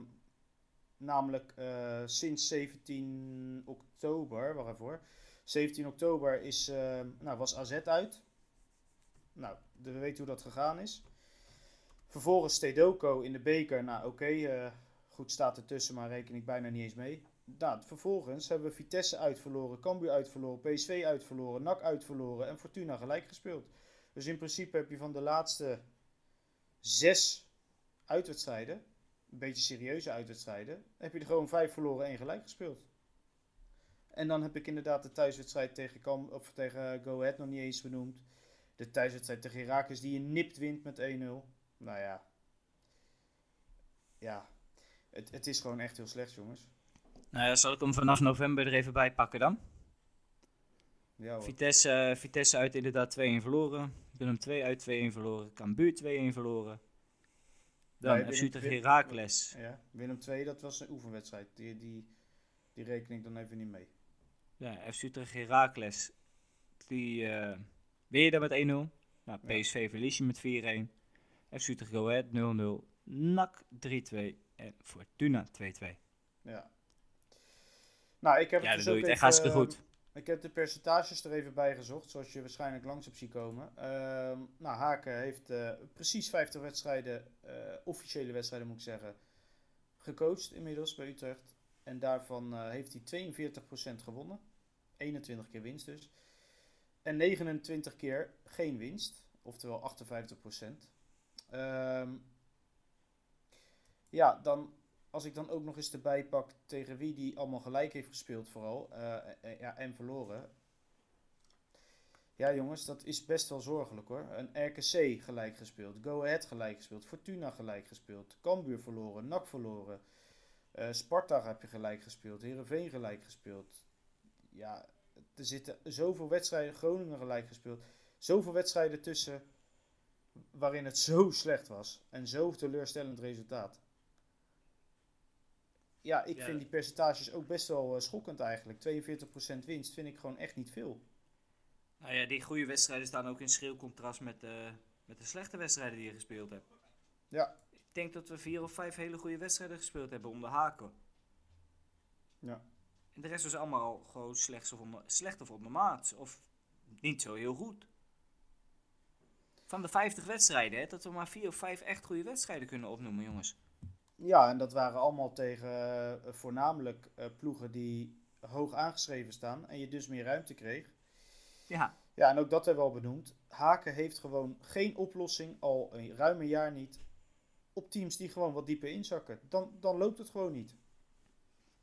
namelijk eh, sinds 17 oktober, wacht even hoor. 17 oktober is, ehm, nou, was AZ uit. Nou, we weten hoe dat gegaan is. Vervolgens Stedoco in de beker. Nou, oké, eh, goed staat ertussen, maar reken ik bijna niet eens mee. Nou, vervolgens hebben we Vitesse uitverloren, Cambuur uitverloren, PSV uitverloren, NAC uitverloren en Fortuna gelijk gespeeld. Dus in principe heb je van de laatste zes uitwedstrijden, een beetje serieuze uitwedstrijden, heb je er gewoon vijf verloren en gelijk gespeeld. En dan heb ik inderdaad de thuiswedstrijd tegen, Cam, of tegen Go Ahead nog niet eens benoemd. De thuiswedstrijd tegen Herakles die je nipt wint met 1-0. Nou ja. Ja. Het, het is gewoon echt heel slecht, jongens. Nou ja, zal ik hem vanaf november er even bij pakken dan? Ja, hoor. Vitesse, eh, Vitesse uit inderdaad 2-1 verloren. Willem 2 uit 2-1 verloren. Cambuur 2-1 verloren. Dan Nee, FC Heracles. Ja, Willem 2, dat was een oefenwedstrijd. Die, die, die reken ik dan even niet mee. Ja, FC Utrecht Heracles. Die eh win je dan met 1-0. Nou, Ja. PSV verlies je met 4-1. FC Utrecht Go Ahead 0-0. NAC 3-2. En Fortuna 2-2. Ja. Nou, ik heb Ja, dat dus doe je ook het echt even, hartstikke goed. Ik heb de percentages er even bij gezocht, zoals je waarschijnlijk langs hebt zien komen. Ehm, nou, Haken heeft eh, precies 50 wedstrijden, eh, officiële wedstrijden moet ik zeggen, gecoacht inmiddels bij Utrecht. En daarvan eh, heeft hij 42% gewonnen. 21 keer winst dus. En 29 keer geen winst, oftewel 58%. Ehm ja, dan als ik dan ook nog eens erbij pak tegen wie die allemaal gelijk heeft gespeeld vooral. eh, eh, ja, en verloren. Ja jongens, dat is best wel zorgelijk hoor. Een RKC gelijk gespeeld. Go Ahead gelijk gespeeld. Fortuna gelijk gespeeld. Cambuur verloren. NAC verloren. eh Sparta heb je gelijk gespeeld. Heerenveen gelijk gespeeld. Ja, er zitten zoveel wedstrijden. Groningen gelijk gespeeld. Zoveel wedstrijden tussen waarin het zo slecht was. En zo teleurstellend resultaat. Ja, ik Ja. vind die percentages ook best wel eh, schokkend eigenlijk. 42% winst vind ik gewoon echt niet veel. Nou ja, die goede wedstrijden staan ook in schril contrast met, eh, met de slechte wedstrijden die je gespeeld hebt. Ja. Ik denk dat we vier of vijf hele goede wedstrijden gespeeld hebben om de haken. Ja. En de rest was allemaal gewoon slecht of, onder, slecht of ondermaats. Of niet zo heel goed. Van de 50 wedstrijden, hè, dat we maar vier of vijf echt goede wedstrijden kunnen opnoemen, jongens. Ja, en dat waren allemaal tegen eh, voornamelijk eh, ploegen die hoog aangeschreven staan en je dus meer ruimte kreeg. Ja, Ja, en ook dat hebben we al benoemd. Haken heeft gewoon geen oplossing, al een ruim een jaar niet, op teams die gewoon wat dieper inzakken. Dan, dan loopt het gewoon niet.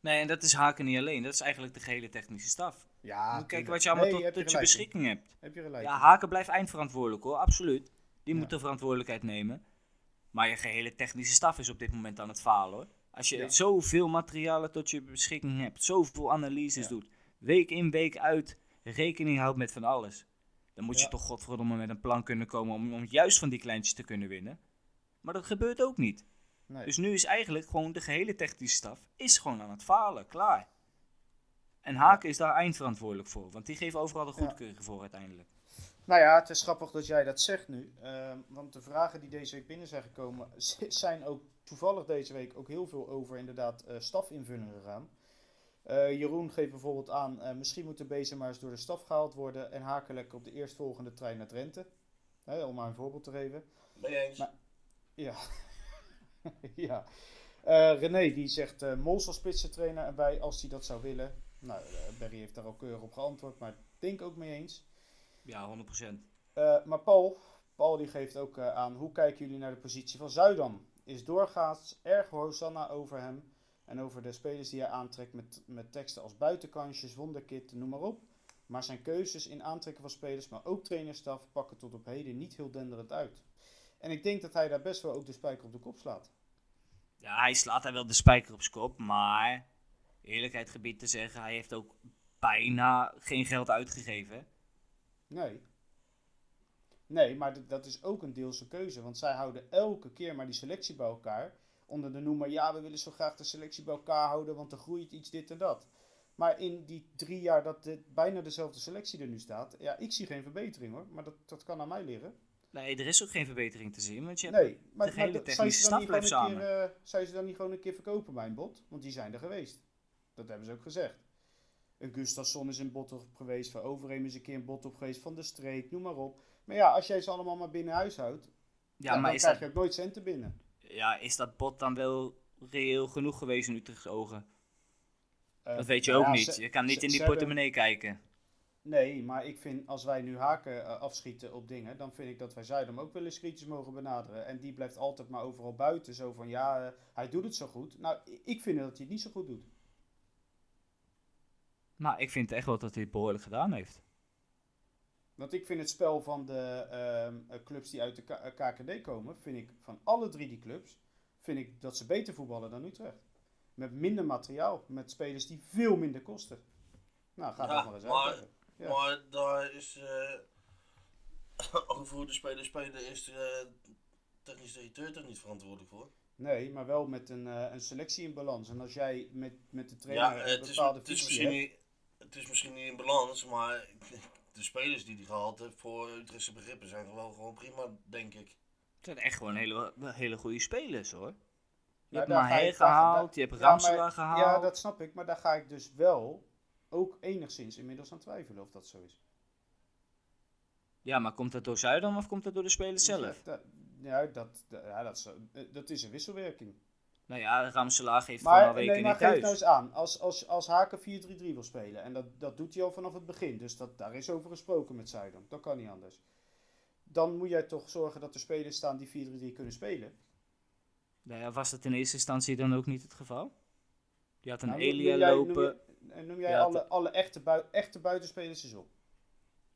nee, en dat is haken niet alleen. Dat is eigenlijk de gehele technische staf. Ja, Moet kijken wat je allemaal tot, tot je beschikking hebt. Heb je gelijk. Ja. Haken blijft eindverantwoordelijk hoor, absoluut. Die Ja. moet de verantwoordelijkheid nemen. Maar je gehele technische staf is op dit moment aan het falen hoor. Als je Ja. zoveel materialen tot je beschikking hebt, zoveel analyses Ja. doet, week in, week uit, rekening houdt met van alles. Dan moet je toch godverdomme met een plan kunnen komen om, om juist van die kleintjes te kunnen winnen. Maar dat gebeurt ook niet. Nee. Dus nu is eigenlijk gewoon de gehele technische staf is gewoon aan het falen, klaar. En Haken is daar eindverantwoordelijk voor, want die geven overal de goedkeuring voor uiteindelijk. Nou ja, het is grappig dat jij dat zegt nu. ehm, want de vragen die deze week binnen zijn gekomen, zijn ook toevallig deze week ook heel veel over inderdaad eh stafinvulling gegaan. Eh, Jeroen geeft bijvoorbeeld aan, eh, misschien moet de bezem maar eens door de staf gehaald worden en haken lekker op de eerstvolgende trein naar Drenthe. Hè, om maar een voorbeeld te geven. Ben je eens? Maar- Ja. ja. René die zegt eh Mols als spitsentrainer erbij als hij dat zou willen. Nou, Barry heeft daar al keurig op geantwoord, maar ik denk ook mee eens. Ja, 100%. Eh, maar Paul, Paul die geeft ook eh, aan, hoe kijken jullie naar de positie van Zuidam? Is doorgaans erg Hosanna over hem en over de spelers die hij aantrekt met, met teksten als buitenkansjes, wonderkit, noem maar op. Maar zijn keuzes in aantrekken van spelers, maar ook trainerstaf, pakken tot op heden niet heel denderend uit. En ik denk dat hij daar best wel ook de spijker op de kop slaat. Ja, hij slaat daar wel de spijker op zijn kop, maar eerlijkheid gebied te zeggen, hij heeft ook bijna geen geld uitgegeven. Nee. Nee, maar dat is ook een deelse keuze. Want zij houden elke keer maar die selectie bij elkaar. Onder de noemer, ja, we willen zo graag de selectie bij elkaar houden, want er groeit iets, dit en dat. Maar in die drie jaar dat dit, bijna dezelfde selectie er nu staat, ja, ik zie geen verbetering hoor. Maar dat, dat kan aan mij liggen. Nee, er is ook geen verbetering te zien, want je hebt... Nee, maar, de hele technische gewoon blijft een keer, eh, zou je ze dan niet gewoon een keer verkopen bij een bot? Want die zijn er geweest. Dat hebben ze ook gezegd. Een Gustafsson is een bot op geweest, Van Overheem is een keer een bot op geweest, Van de Streek, noem maar op. Maar ja, als jij ze allemaal maar binnen huis houdt, ja, maar dan is krijg dat, je ook nooit centen binnen. ja, is dat bot dan wel reëel genoeg geweest in Utrecht's ogen? Eh, Dat weet je nou ook ja, niet. ze- Je kan niet ze- in die hebben- portemonnee kijken. Nee, maar ik vind als wij nu haken eh, afschieten op dingen, dan vind ik dat wij Zuidam ook wel eens kritisch mogen benaderen. En die blijft altijd maar overal buiten. Zo van ja, eh, hij doet het zo goed. Nou, ik vind dat hij het niet zo goed doet. Maar ik vind echt wel dat hij het behoorlijk gedaan heeft. Want ik vind het spel van de ehm, eh, clubs die uit de K- eh, KKD komen, vind ik van alle drie die clubs, vind ik dat ze beter voetballen dan Utrecht. Met minder materiaal, met spelers die veel minder kosten. Nou, ga Ja, dat maar eens maar-. Ja. Maar daar is. eh over hoe de spelers spelen, is de eh, technisch directeur er niet verantwoordelijk voor. Nee, maar wel met een, eh, een selectie in balans. En als jij met, met de Ja, trainer een het is, bepaalde het, is visie hebt... het is misschien niet in balans, maar de spelers die hij gehaald heeft voor Utrechtse begrippen zijn wel gewoon prima, denk ik. Het zijn echt gewoon hele, hele goede spelers hoor. Je Nou, hebt Maher gehaald, daar- je hebt Ja, Ramselaar gehaald. Ja, dat snap ik. Maar daar ga ik dus wel ook enigszins inmiddels aan twijfelen of dat zo is. Ja, maar komt dat door Zuidam of komt dat door de spelers zelf? Dat, ja, dat, dat- ja, dat, is, eh, dat is een wisselwerking. Nou ja, Ramselaar geeft gewoon al Maar, weken nee, maar niet geef thuis. nou eens aan. Als, als, als Haken 4-3-3 wil spelen. En dat, dat doet hij al vanaf het begin. Dus dat, daar is over gesproken met Zuidam. Dat kan niet anders. Dan moet jij toch zorgen dat er spelers staan die 4-3-3 kunnen spelen. Nou ja, was dat in eerste instantie dan ook niet het geval? Je had een Nou, Elia noem jij- lopen. Noem, noem jij alle, alle echte, bui- echte buitenspelers eens op.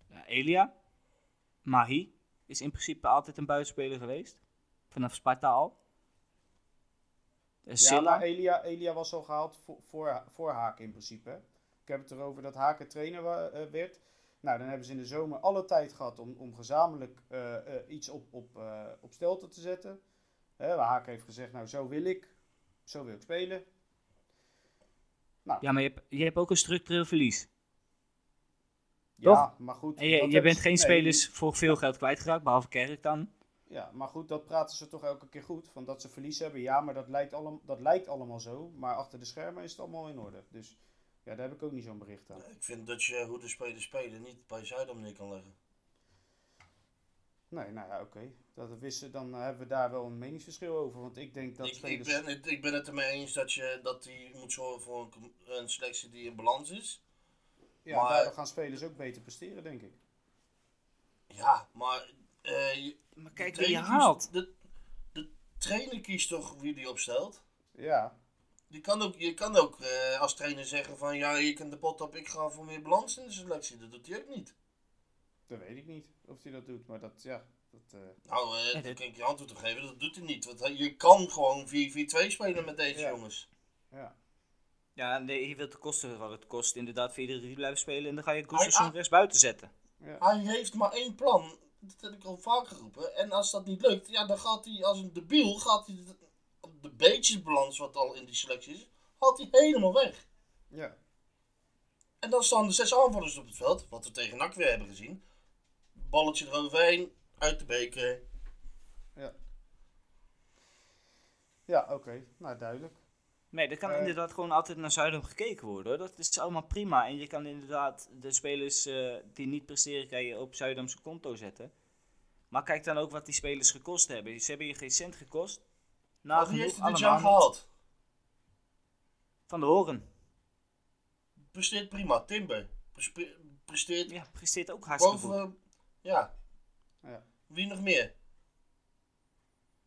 Ja, Elia, Mahi is in principe altijd een buitenspeler geweest. Vanaf Sparta al. Ja, maar Elia, Elia was al gehaald voor, voor, voor Haken in principe. hè. Ik heb het erover dat Haken trainer eh, werd. Nou, dan hebben ze in de zomer alle tijd gehad om, om gezamenlijk eh, eh, iets op, op, op stelte te zetten. Hè, Haken heeft gezegd, nou zo wil ik, zo wil ik spelen. Ja, maar je hebt, je hebt ook een structureel verlies. Ja, maar goed. En je, je bent geen nee, spelers voor veel geld kwijtgeraakt, behalve Kerk dan. Ja, maar goed, dat praten ze toch elke keer goed. Van dat ze verlies hebben. Ja, maar dat lijkt, allem, dat lijkt allemaal zo. Maar achter de schermen is het allemaal in orde. Dus ja, daar heb ik ook niet zo'n bericht aan. Ik vind dat je hoe de spelers spelen niet bij Zuidam neer kan leggen. Nee, nou ja, oké. Dat wisten, dan hebben we daar wel een meningsverschil over. Want ik denk dat Ik, ik, ben, het- ik ben het ermee eens dat je dat hij moet zorgen voor een, selectie die in balans is. ja, maar- daardoor gaan spelers ook beter presteren, denk ik. Ja, maar. Eh, je, Maar kijk wie je kiest- haalt. De, de trainer kiest toch wie die opstelt. Ja, Je kan ook, je kan ook eh, als trainer zeggen van ja, je kunt de pot op, ik ga voor meer balans in de selectie. Dat doet hij ook niet. dat weet ik niet of hij dat doet. Maar dat, ja, dat... eh, Nou, eh dan dit- kan ik je antwoord op geven, dat doet hij niet. Want je kan gewoon 4-4-2 spelen met deze Ja. jongens. ja. Ja, nee, je wilt de kosten wat het kost inderdaad 4-3 blijven spelen. En dan ga je ah. rechts buiten zetten. ja. Hij heeft maar één plan. Dat heb ik al vaak geroepen. En als dat niet lukt, ja, dan gaat hij als een debiel, gaat hij de, de beetjesbalans wat al in die selectie is, haalt hij helemaal weg. ja. En dan staan de zes aanvallers op het veld, wat we tegen NAC weer hebben gezien. Balletje eroverheen, uit de beker. Ja, oké. Nou, duidelijk. Nee, er kan Eh. inderdaad gewoon altijd naar Zuidam gekeken worden. Hoor. Dat is allemaal prima. En je kan inderdaad de spelers eh, die niet presteren, kan je op Zuidamse konto zetten. Maar kijk dan ook wat die spelers gekost hebben. Ze hebben je geen cent gekost. Maar wie heeft hij dit allemaal jaar gehaald? Van de Horen. Presteert prima. Timber. Presteert Ja, presteert ook hartstikke boven... goed. ja. Ja. Wie nog meer?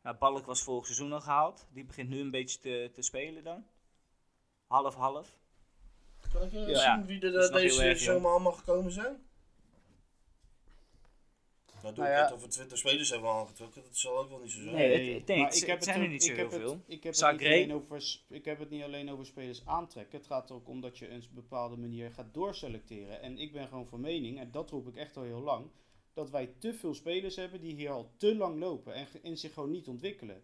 Ja, Balk was vorig seizoen al gehaald. Die begint nu een beetje te, te spelen dan. Half-half. Kan ik eh, Ja. zien wie er is eh, deze zomer allemaal gekomen zijn? Nou, doe Nou ik ja. net of we 20 spelers hebben aangetrokken. Dat zal ook wel niet zo zijn. Nee, het- nee, maar het- het zijn er niet zo ik heel heb het- veel. Ik heb, het niet alleen over, ik heb het niet alleen over spelers aantrekken. Het gaat er ook om dat je een bepaalde manier gaat doorselecteren. En ik ben gewoon van mening, en dat roep ik echt al heel lang, dat wij te veel spelers hebben die hier al te lang lopen en, en zich gewoon niet ontwikkelen.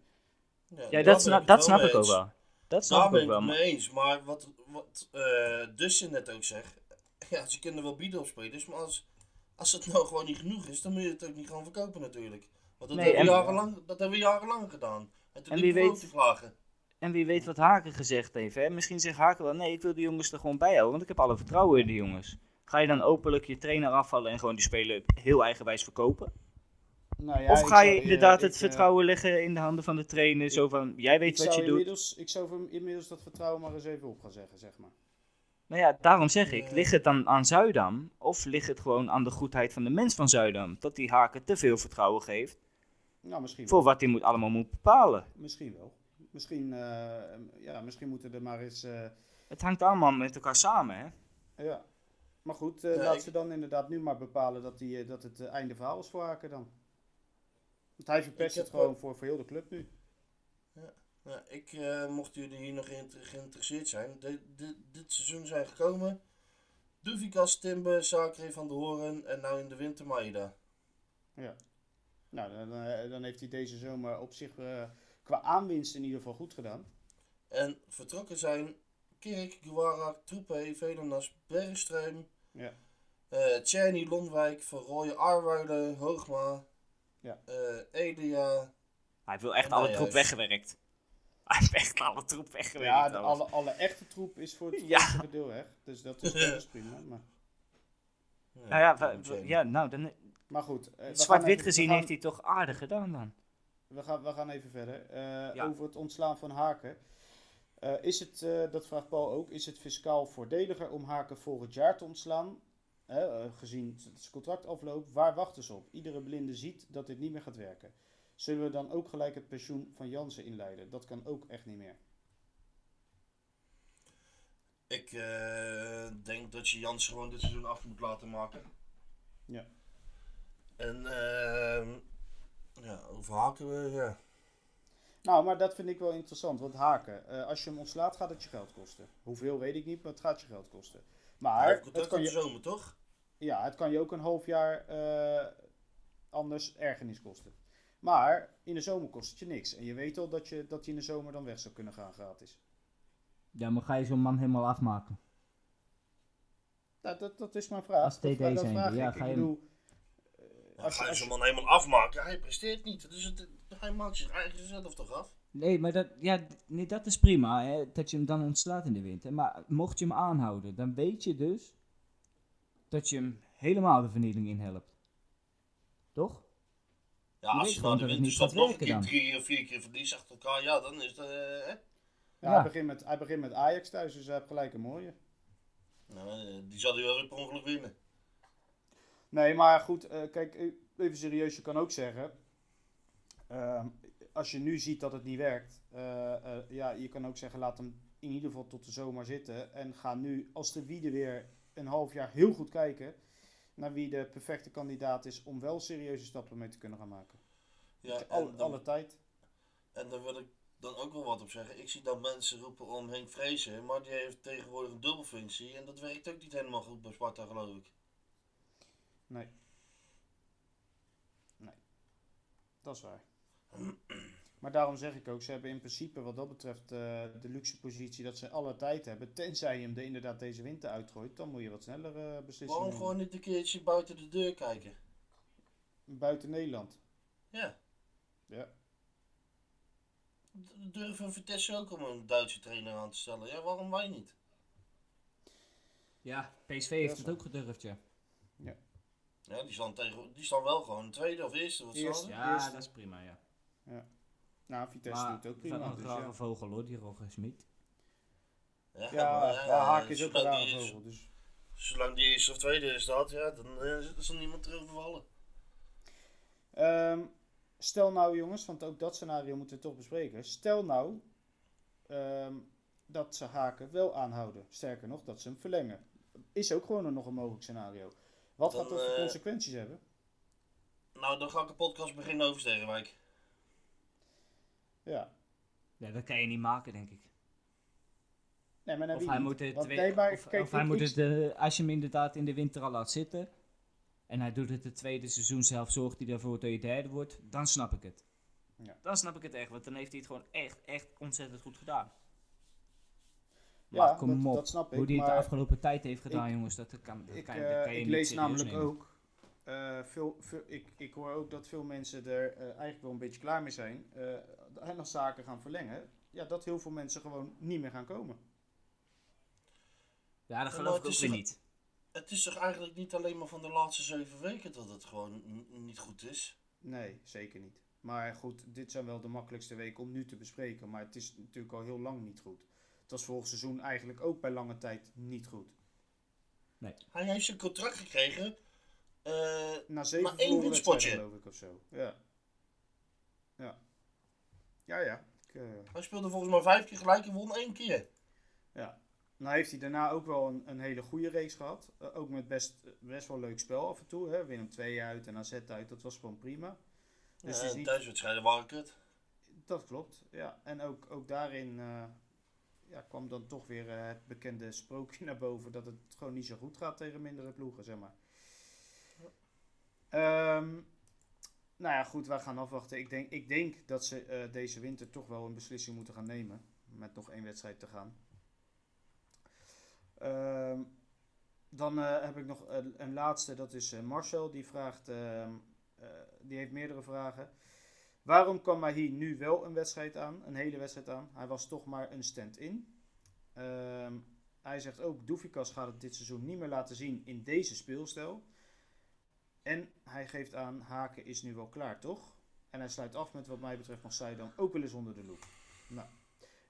Ja, dat, dat wel snap ik ook wel. Dat snap Daar ik ben ook ik wel. mee eens. Maar wat, wat eh Dustin net ook zegt. Ja, ze kunnen wel bieden op spelers. Maar als, als het nou gewoon niet genoeg is, dan moet je het ook niet gaan verkopen natuurlijk. Want dat, Nee, hebben, we en- jarenlang, dat hebben we jarenlang gedaan. En toen En wie we ook weet- te klagen. En wie weet wat Haken gezegd heeft. Hè? Misschien zegt Haken wel, nee, ik wil die jongens er gewoon bij houden. Want ik heb alle vertrouwen in die jongens. Ga je dan openlijk je trainer afvallen en gewoon die spelen heel eigenwijs verkopen? Nou ja, of ga je inderdaad het eh, vertrouwen leggen in de handen van de trainer? Zo van, jij weet wat je doet. inmiddels, Ik zou inmiddels dat vertrouwen maar eens even op gaan zeggen, zeg maar. Nou ja, daarom zeg ik, Eh. ligt het dan aan Zuidam of ligt het gewoon aan de goedheid van de mens van Zuidam? Dat die Haken te veel vertrouwen geeft Nou, misschien voor wat hij moet, allemaal moet bepalen. Misschien wel. Misschien, eh, ja, misschien moeten er maar eens... eh, Het hangt allemaal met elkaar samen, hè? ja. Maar goed, Ja, laat ik- ze dan inderdaad nu maar bepalen dat, die, eh, dat het eh, einde verhaal is voor Haken dan. Want hij verpest het gewoon voor, voor heel de club nu. Ja, ik, eh, mochten jullie hier nog geïnter- geïnteresseerd zijn, de, de- dit seizoen zijn gekomen Duvikas, Timber, Zakre van de Horen en nou in de winter Maida. Ja. Nou, dan, dan heeft hij deze zomer op zich qua aanwinst in ieder geval goed gedaan. En vertrokken zijn Kirk, Guara, Troepé, Velenas, Bergström, Ja. eh Tjerny, Van Rooyen, Arwuiden, Hoogma, Ja. eh, Elia. Hij wil echt Nou, alle troep weggewerkt. Hij heeft echt alle troep weggewerkt. Ja, de, alle, alle echte troep is voor het Ja. grootste deel weg. Dus dat is, dat is prima. Maar, Nou ja, we- we- zijn. ja, nou, dan, maar goed. eh, zwart-wit gezien gaan- heeft hij toch aardig gedaan dan. We gaan, we gaan even verder. Eh, Ja. Over het ontslaan van Haken. Eh, is het, eh, dat vraagt Paul ook, is het fiscaal voordeliger om Haken volgend jaar te ontslaan? Eh, gezien het contract afloopt, waar wachten ze op? Iedere blinde ziet dat dit niet meer gaat werken. Zullen we dan ook gelijk het pensioen van Jansen inleiden? Dat kan ook echt niet meer. Ik denk dat je Jans gewoon dit seizoen af moet laten maken. Ja. En ehm ja, over haken we, ja. Nou, maar dat vind ik wel interessant. Want Haken, eh, als je hem ontslaat, gaat het je geld kosten. Hoeveel weet ik niet, maar het gaat je geld kosten. Maar het kan, in de je, zomer, toch? ja, het kan je ook een half jaar eh, anders ergernis kosten. Maar in de zomer kost het je niks. En je weet al dat je, dat je in de zomer dan weg zou kunnen gaan gratis. Ja, maar ga je zo'n man helemaal afmaken? Nou, dat, dat is mijn vraag. Als Dat TD dat vraag ja, ik. ga Ik je bedoel, Ja, als je- ga je zo'n man helemaal afmaken? Hij presteert niet. Dus het, hij maakt zich eigen zelf toch af? Nee, maar dat, ja, nee, dat is prima, hè, dat je hem dan ontslaat in de winter. Maar mocht je hem aanhouden, dan weet je dus dat je hem helemaal de vernieling in helpt. Toch? Ja, Je als je gewoon nou de dat winterstop nog een keer dan. drie of vier keer verliest achter elkaar, ja, dan is het, eh, hè? ja, Ja. Hij, begint met, hij begint met Ajax thuis, dus hij heeft gelijk een mooie. Nou, die zal hij wel weer per ongeluk winnen. Nee, maar goed, eh, kijk, even serieus, je kan ook zeggen, ehm, als je nu ziet dat het niet werkt, eh, eh, ja, je kan ook zeggen, laat hem in ieder geval tot de zomer zitten en ga nu, als de Wiede weer een half jaar heel goed kijken naar wie de perfecte kandidaat is om wel serieuze stappen mee te kunnen gaan maken. Ja, Alle, en, dan, alle tijd. en daar wil ik dan ook wel wat op zeggen. Ik zie dat mensen roepen om Henk Vrezen, maar die heeft tegenwoordig een dubbelfunctie. En dat werkt ook niet helemaal goed bij Sparta, geloof ik. Nee. Nee. Dat is waar. Maar daarom zeg ik ook, ze hebben in principe wat dat betreft eh, de luxe positie dat ze alle tijd hebben. Tenzij je hem er inderdaad deze winter uitgooit, dan moet je wat sneller eh beslissingen Waarom nemen. gewoon niet een keertje buiten de deur kijken? Buiten Nederland. Ja, Ja. durven Vitesse ook om een Duitse trainer aan te stellen. Ja, waarom wij niet? Ja, PSV heeft het ook gedurfd, ja. Ja, die staan, tegen, die staan wel gewoon tweede of eerste. Wat Eerste. er? Ja, Eerste. dat is prima, ja. Nou, Vitesse Maar doet het ook prima. een Dus rare ja. vogel hoor, die Roger Smit. Ja, Ja, maar, ja, Haak is ook een rare vogel. Dus. Zolang die eerste of tweede staat, ja, dan eh, is er niemand erover vallen. Ehm, stel nou jongens, want ook dat scenario moeten we toch bespreken. Stel nou ehm, dat ze Haken wel aanhouden. Sterker nog, dat ze hem verlengen. Is ook gewoon een, nog een mogelijk scenario. Wat Dan, gaat dat voor eh, consequenties hebben? Nou, dan ga ik een podcast beginnen over Sterrenwijk. Ja. Ja, dat kan je niet maken, denk ik. Nee, maar Of hij moet het, Want twee- nee, maar of, kijk, of hij moet het eh, als je hem inderdaad in de winter al laat zitten. En hij doet het het tweede seizoen zelf, zorgt hij ervoor dat je derde wordt. Dan snap ik het. Ja. Dan snap ik het echt, want dan heeft hij het gewoon echt, echt ontzettend goed gedaan. Ja, kom dat- op, dat snap ik, hoe hij het de afgelopen tijd heeft gedaan, ik- jongens, dat kan, dat Ik, kan, eh, dat kan je ik lees namelijk nemen. ook. eh, veel, veel, ik, ik hoor ook dat veel mensen er eigenlijk wel een beetje klaar mee zijn. En als zaken gaan verlengen. Ja, dat heel veel mensen gewoon niet meer gaan komen. Ja, dat geloof ik ook weer niet. Het is toch eigenlijk niet alleen maar van de laatste zeven weken dat het gewoon niet goed is? Nee, zeker niet. Maar goed, dit zijn wel de makkelijkste weken om nu te bespreken. Maar het is natuurlijk al heel lang niet goed. Het was vorig seizoen eigenlijk ook bij lange tijd niet goed. Hij heeft zijn contract gekregen. eh, Na zeven Maar één geloof ik, of zo. Ja. Ja. Ja, ja. Ik, eh, hij speelde volgens mij vijf keer gelijk en won één keer. ja. Nou heeft hij daarna ook wel een, een hele goede race gehad. Eh, ook met best, best wel leuk spel af en toe. Hè. Willem 2 uit en AZ uit. Dat was gewoon prima. Dus Ja, het is niet... Thuiswedstrijden waren kut. Dat klopt, ja. En ook, ook daarin eh, ja, kwam dan toch weer het bekende sprookje naar boven dat het gewoon niet zo goed gaat tegen mindere ploegen, zeg maar. Ehm, nou ja, goed, wij gaan afwachten. Ik denk, ik denk dat ze eh, deze winter toch wel een beslissing moeten gaan nemen. Met nog één wedstrijd te gaan. Ehm, dan eh, heb ik nog een, laatste, dat is eh, Marcel. Die vraagt, ehm, eh, die heeft meerdere vragen. Waarom kwam Mahi nu wel een wedstrijd aan, een hele wedstrijd aan? Hij was toch maar een stand-in. Ehm, hij zegt ook, Doefikas gaat het dit seizoen niet meer laten zien in deze speelstijl. En hij geeft aan, Haken is nu wel klaar, toch? En hij sluit af met wat mij betreft mag zij dan ook wel eens onder de loep. Nou,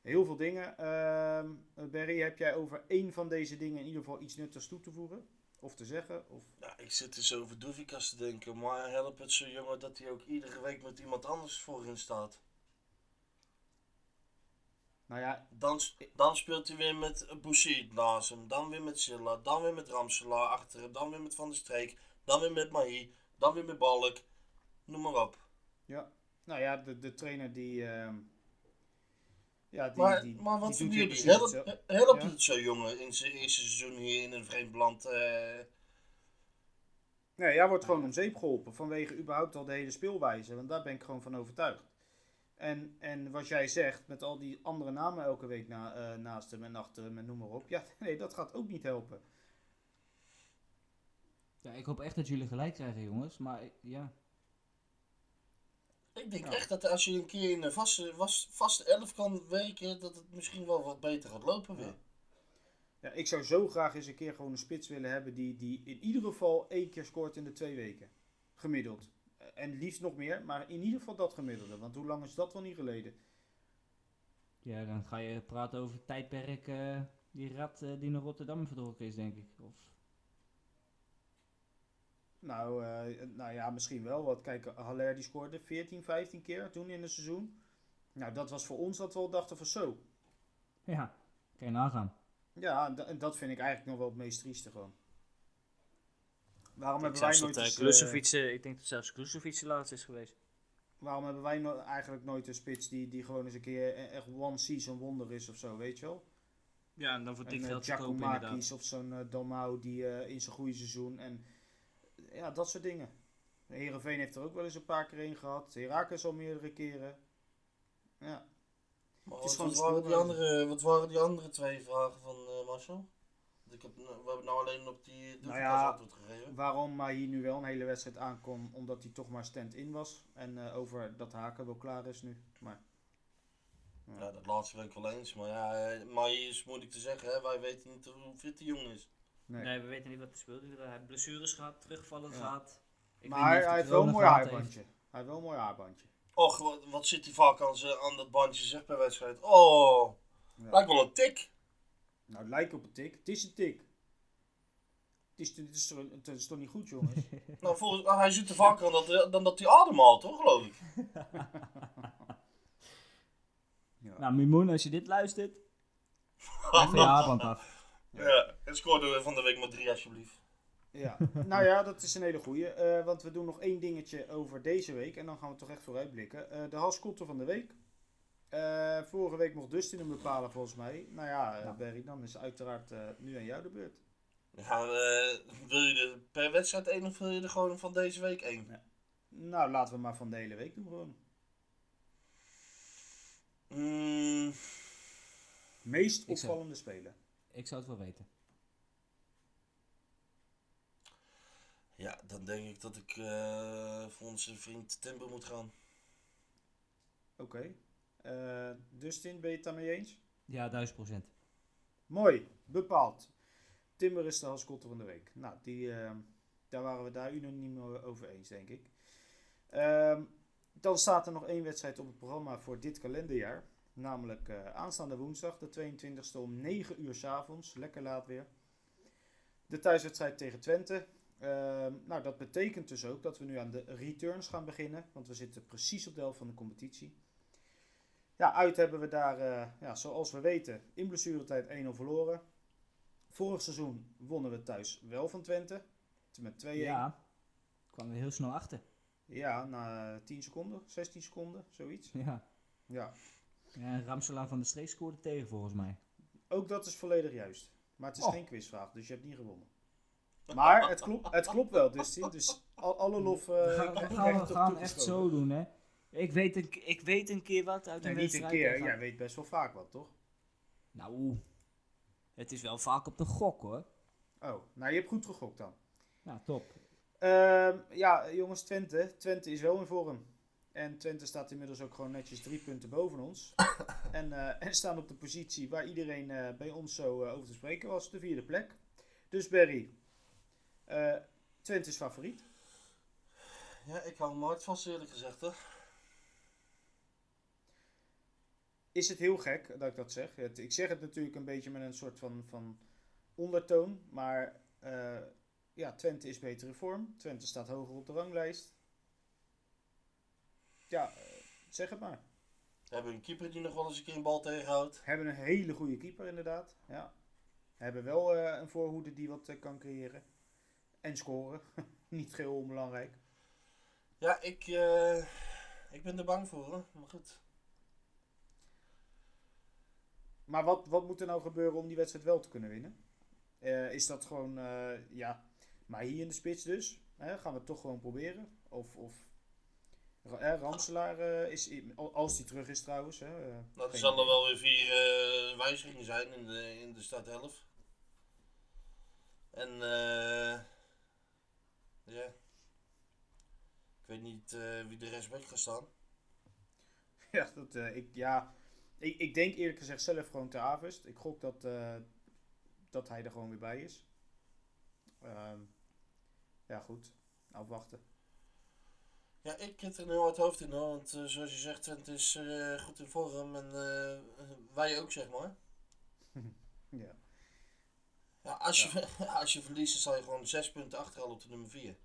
heel veel dingen. Ehm Barry, heb jij over één van deze dingen in ieder geval iets nuttigs toe te voegen? Of te zeggen? Of... Ja, ik zit dus over Doevikas te denken, maar help het zo jongen dat hij ook iedere week met iemand anders voorin staat. Nou ja, Dan, dan speelt hij weer met Bouchid naast hem, dan weer met Silla, dan weer met Ramselaar achter hem, dan weer met Van der Streek, dan weer met Mahi, dan weer met Balk. Noem maar op. ja. Nou ja, de, de trainer die... ehm, ja, die, Maar, die, maar wat jullie? Helpt Ja. het zo jongen in zijn eerste seizoen hier in een vreemd land? eh, Nee, jij wordt gewoon om zeep geholpen vanwege überhaupt al de hele speelwijze. Want daar ben ik gewoon van overtuigd. En, en wat jij zegt, met al die andere namen elke week na, eh, naast hem en achter hem en noem maar op. Ja, nee, dat gaat ook niet helpen. Ja, ik hoop echt dat jullie gelijk krijgen, jongens. Maar ja, Ik denk Ja. echt dat als je een keer in een vaste, was, vaste elf kan werken, dat het misschien wel wat beter gaat lopen weer. Ja, ik zou zo graag eens een keer gewoon een spits willen hebben die, die in ieder geval één keer scoort in de twee weken. Gemiddeld. Eh, En liefst nog meer, maar in ieder geval dat gemiddelde. Want hoe lang is dat wel niet geleden? ja dan ga je praten over het tijdperk eh, die rat eh, die naar Rotterdam vertrokken is, denk ik. Of, Nou, eh, nou ja, misschien wel. Want kijk, Haller die scoorde 14, 15 keer toen in het seizoen. Nou, dat was voor ons dat we al dachten van zo. ja, kan je nagaan. Ja, en da- en dat vind ik eigenlijk nog wel het meest trieste gewoon. Waarom Ik, hebben wij nooit dat, eh, eh, ik denk dat zelfs Klusovic de laatste is geweest. waarom hebben wij no- eigenlijk nooit een spits die, die gewoon eens een keer e- echt one season wonder is of zo, weet je wel? Ja, en dan voor dik uh, geld te kopen inderdaad. Of zo'n Dalmau die eh, in zijn goede seizoen en ja, dat soort dingen. Herenveen heeft er ook wel eens een paar keer in gehad. Herakles al meerdere keren. Ja. Maar Het is wat, gewoon waren die andere, wat waren die andere twee vragen van eh, Marcel? Ik heb, we hebben nou alleen op die Nou ja, antwoord gegeven. Waarom maar hier nu wel een hele wedstrijd aankom, omdat hij toch maar stand-in was. En eh, over dat Haken wel klaar is nu. Maar Ja, dat laatste ben ik wel eens. Maar ja, eh, maar is moeilijk te zeggen. Hè? Wij weten niet hoe fit die jongen is. Nee. Nee, we weten niet wat hij speelt. Hij heeft blessures gehad, terugvallen Ja. gehad. Ik maar hij, heeft wel een mooi gehad heeft. haarbandje. Hij heeft wel een mooi haarbandje. Och, wat, wat zit hij vaak aan, ze- aan dat bandje zeg per wedstrijd. Oh, Ja. lijkt wel een tik. Nou, het lijkt op een tik. Het is een tik. Het is, het is, toch- het is toch niet goed, jongens? Nou, volgens, nou, hij zit er vaker aan dat, dan dat hij ademhaalt, hoor, geloof ik. ja. Nou, Mimoen, als je dit luistert, even je haarband af. Ja, en scoorde we van de week maar drie, alsjeblieft. Ja, nou ja, dat is een hele goeie. eh, want we doen nog één dingetje over deze week. En dan gaan we toch echt vooruitblikken. Eh de halskotter van de week. Eh, vorige week mocht Dustin hem bepalen volgens mij. Nou ja, Ja. Barry, dan is uiteraard eh, nu aan jou de beurt. Ja, eh, wil je er per wedstrijd één of wil je er gewoon van deze week één? Nou, laten we maar van de hele week doen gewoon. Mm, Meest opvallende speler. Ik zou het wel weten. ja, dan denk ik dat ik eh, voor onze vriend Timber moet gaan. Oké. Eh, Dustin, ben je het daarmee eens? Ja, duizend procent. Mooi, bepaald. Timber is de halskotter van de week. Nou, die, eh, daar waren we daar unaniem over eens, denk ik. Ehm, dan staat er nog één wedstrijd op het programma voor dit kalenderjaar. Namelijk eh, aanstaande woensdag, de 22e om 9 uur s avonds. Lekker laat weer. De thuiswedstrijd tegen Twente. Ehm, nou, dat betekent dus ook dat we nu aan de returns gaan beginnen. Want we zitten precies op de helft van de competitie. Ja, uit hebben we daar, eh, ja, zoals we weten, in blessuretijd 1-0 verloren. Vorig seizoen wonnen we thuis wel van Twente. Met 2-1. Ja. Ja, kwamen we heel snel achter. na 10 seconden, 16 seconden, zoiets. Ja. Ja, ja Ramselaar van de Streek scoorde tegen volgens mij. ook dat is volledig juist. Maar het is Oh. geen quizvraag, dus je hebt niet gewonnen. Maar het klopt, het klopt wel. Dus al, alle lof. we gaan, we gaan, echt zo doen, hè. Ik weet een, ik weet een keer wat uit Nee, een niet een wedstrijd. keer. Jij weet best wel vaak wat, toch? Nou, het is wel vaak op de gok, hoor. Oh, nou je hebt goed gegokt dan. Nou, top. Ehm, ja, jongens, Twente. Twente is wel in vorm. En Twente staat inmiddels ook gewoon netjes drie punten boven ons. en, eh, en staan op de positie waar iedereen eh, bij ons zo eh, over te spreken was, de vierde plek. Dus Berry, Twente is favoriet. Ja, ik hou nooit vast eerlijk gezegd hè. Is het heel gek dat ik dat zeg? Het- ik zeg het natuurlijk een beetje met een soort van, van ondertoon. Maar ja, Twente is beter in vorm. Twente staat hoger op de ranglijst. Ja, eh, zeg het maar. We hebben een keeper die nog wel eens een keer een bal tegenhoudt. Hebben een hele goede keeper inderdaad. Ja. Hebben wel eh, een voorhoede die wat eh, kan creëren. En scoren. Niet geheel onbelangrijk. Ja, ik, ik ben er bang voor hoor. Maar goed. Maar wat, wat moet er nou gebeuren om die wedstrijd wel te kunnen winnen? Is dat gewoon, ja, maar hier in de spits dus? Hè, gaan we het toch gewoon proberen? Of, of Ramselaar eh, is, als die terug is trouwens. Hè, eh, Nou, er zullen idee. wel weer vier eh, wijzigingen zijn in de, in de stad 11. En eh ja. Ik weet niet wie de rest weg gaat staan. Ja, dat, ik, ja ik, ik denk eerlijk gezegd zelf gewoon te Avest. Ik gok dat, dat hij er gewoon weer bij is. Ehm, ja, goed. Afwachten. Ja, ik heb er een heel hard hoofd in hoor. Want eh, zoals je zegt, Twente is eh, goed in vorm. En eh, wij ook zeg maar. Ja. Ja, als, je, als je verliest, dan sta je gewoon zes punten achterhalen op de nummer 4.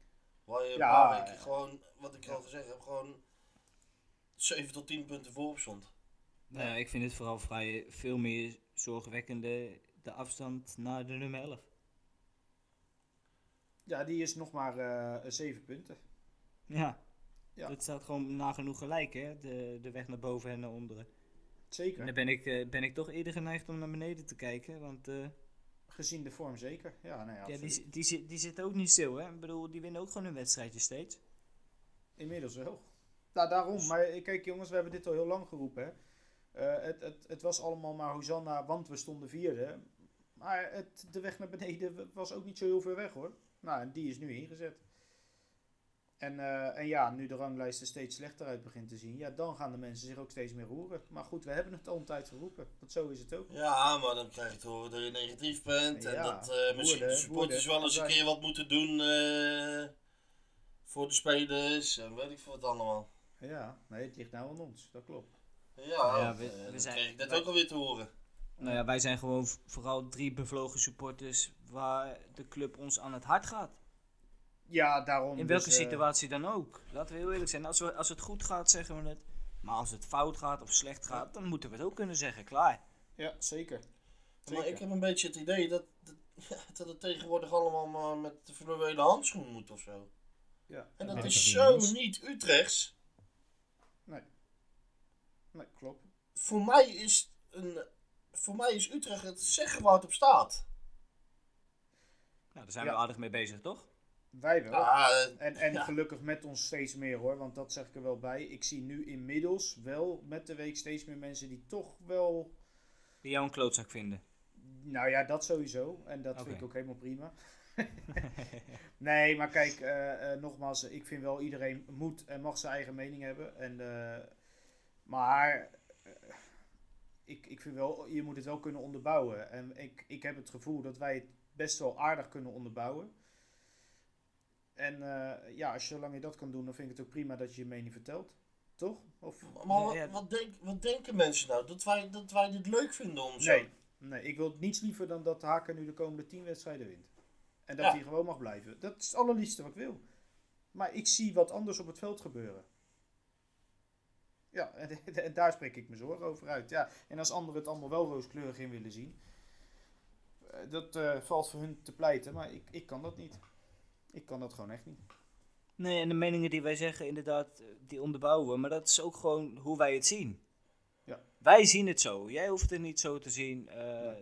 Waar je een Ja, paar weken ja. gewoon, wat ik Ja. al gezegd heb, gewoon 7 tot 10 punten voorop stond. Nou ja, ik vind het vooral vrij veel meer zorgwekkende de afstand naar de nummer 11. ja, die is nog maar eh zeven punten. Ja. Ja. Het staat gewoon nagenoeg gelijk, hè? De, de weg naar boven en naar onderen. Zeker. En dan ben ik, eh, ben ik toch eerder geneigd om naar beneden te kijken. Want eh, Gezien de vorm zeker. Ja, nee, ja, die, die, zit- die zitten ook niet stil, hè? Ik bedoel, die winnen ook gewoon een wedstrijdje steeds. Inmiddels wel. Nou, daarom. Maar eh, kijk jongens, we hebben dit al heel lang geroepen. Hè. Het, het, het was allemaal maar Hosanna, want we stonden vierde. Maar het, de weg naar beneden was ook niet zo heel ver weg hoor. Nou, en die is nu ingezet. En, eh, en ja, nu de ranglijst er steeds slechter uit begint te zien, ja, dan gaan de mensen zich ook steeds meer roeren. Maar goed, we hebben het al een tijd geroepen. Want zo is het ook. Ja, maar dan krijg je te horen dat je negatief bent. en Ja, dat eh, misschien woorden, de supporters woorden. wel eens een keer wat moeten doen eh, voor de spelers. En weet ik veel wat allemaal. Ja, nee, het ligt nou aan ons. Dat klopt. Ja, Ja, we- we dat zijn- kreeg ik net wij- ook alweer te horen. Nou ja, wij zijn gewoon vooral drie bevlogen supporters waar de club ons aan het hart gaat. Ja, daarom. In dus, welke eh, situatie dan ook. Laten we heel eerlijk zijn. Als, we, als het goed gaat, zeggen we het. Maar als het fout gaat of slecht gaat, dan moeten we het ook kunnen zeggen. Klaar. Ja, zeker. Maar ik heb een beetje het idee dat, dat, dat het tegenwoordig allemaal maar met de virtuele handschoen moet of zo. Ja. En dat is zo niet Utrechts. Nee, klopt. Voor mij is, een, voor mij is Utrecht het zeggen waar het op staat. Nou, daar zijn Ja. we aardig mee bezig, toch? Wij wel. Ah, eh, En, en Ja. gelukkig met ons steeds meer hoor, want dat zeg ik er wel bij. Ik zie nu inmiddels wel met de week steeds meer mensen die toch wel. Die jou een klootzak vinden. Nou ja, dat sowieso. En dat vind ik ook helemaal prima. nee, maar kijk, eh, eh, nogmaals, ik vind wel iedereen moet en mag zijn eigen mening hebben. En, eh, maar ik, ik vind wel, je moet het wel kunnen onderbouwen. En ik, ik heb het gevoel dat wij het best wel aardig kunnen onderbouwen. En eh, ja, als je, zolang je dat kan doen, dan vind ik het ook prima dat je je mening vertelt. Toch? Of... Maar wat, denk, wat denken mensen nou? Dat wij, dat wij dit leuk vinden om zo... Nee, nee, ik wil niets liever dan dat Haken nu de komende 10 wedstrijden wint. En dat Ja. hij gewoon mag blijven. Dat is het allerliefste wat ik wil. Maar ik zie wat anders op het veld gebeuren. Ja, en, en daar spreek ik me zorgen over uit. Ja, en als anderen het allemaal wel rooskleurig in willen zien, eh, dat eh, valt voor hun te pleiten, maar ik, ik kan dat niet. Ik kan dat gewoon echt niet. Nee, en de meningen die wij zeggen, inderdaad, eh, die onderbouwen. we. Maar dat is ook gewoon hoe wij het zien. Ja. Wij zien het zo. Jij hoeft het niet zo te zien. Eh,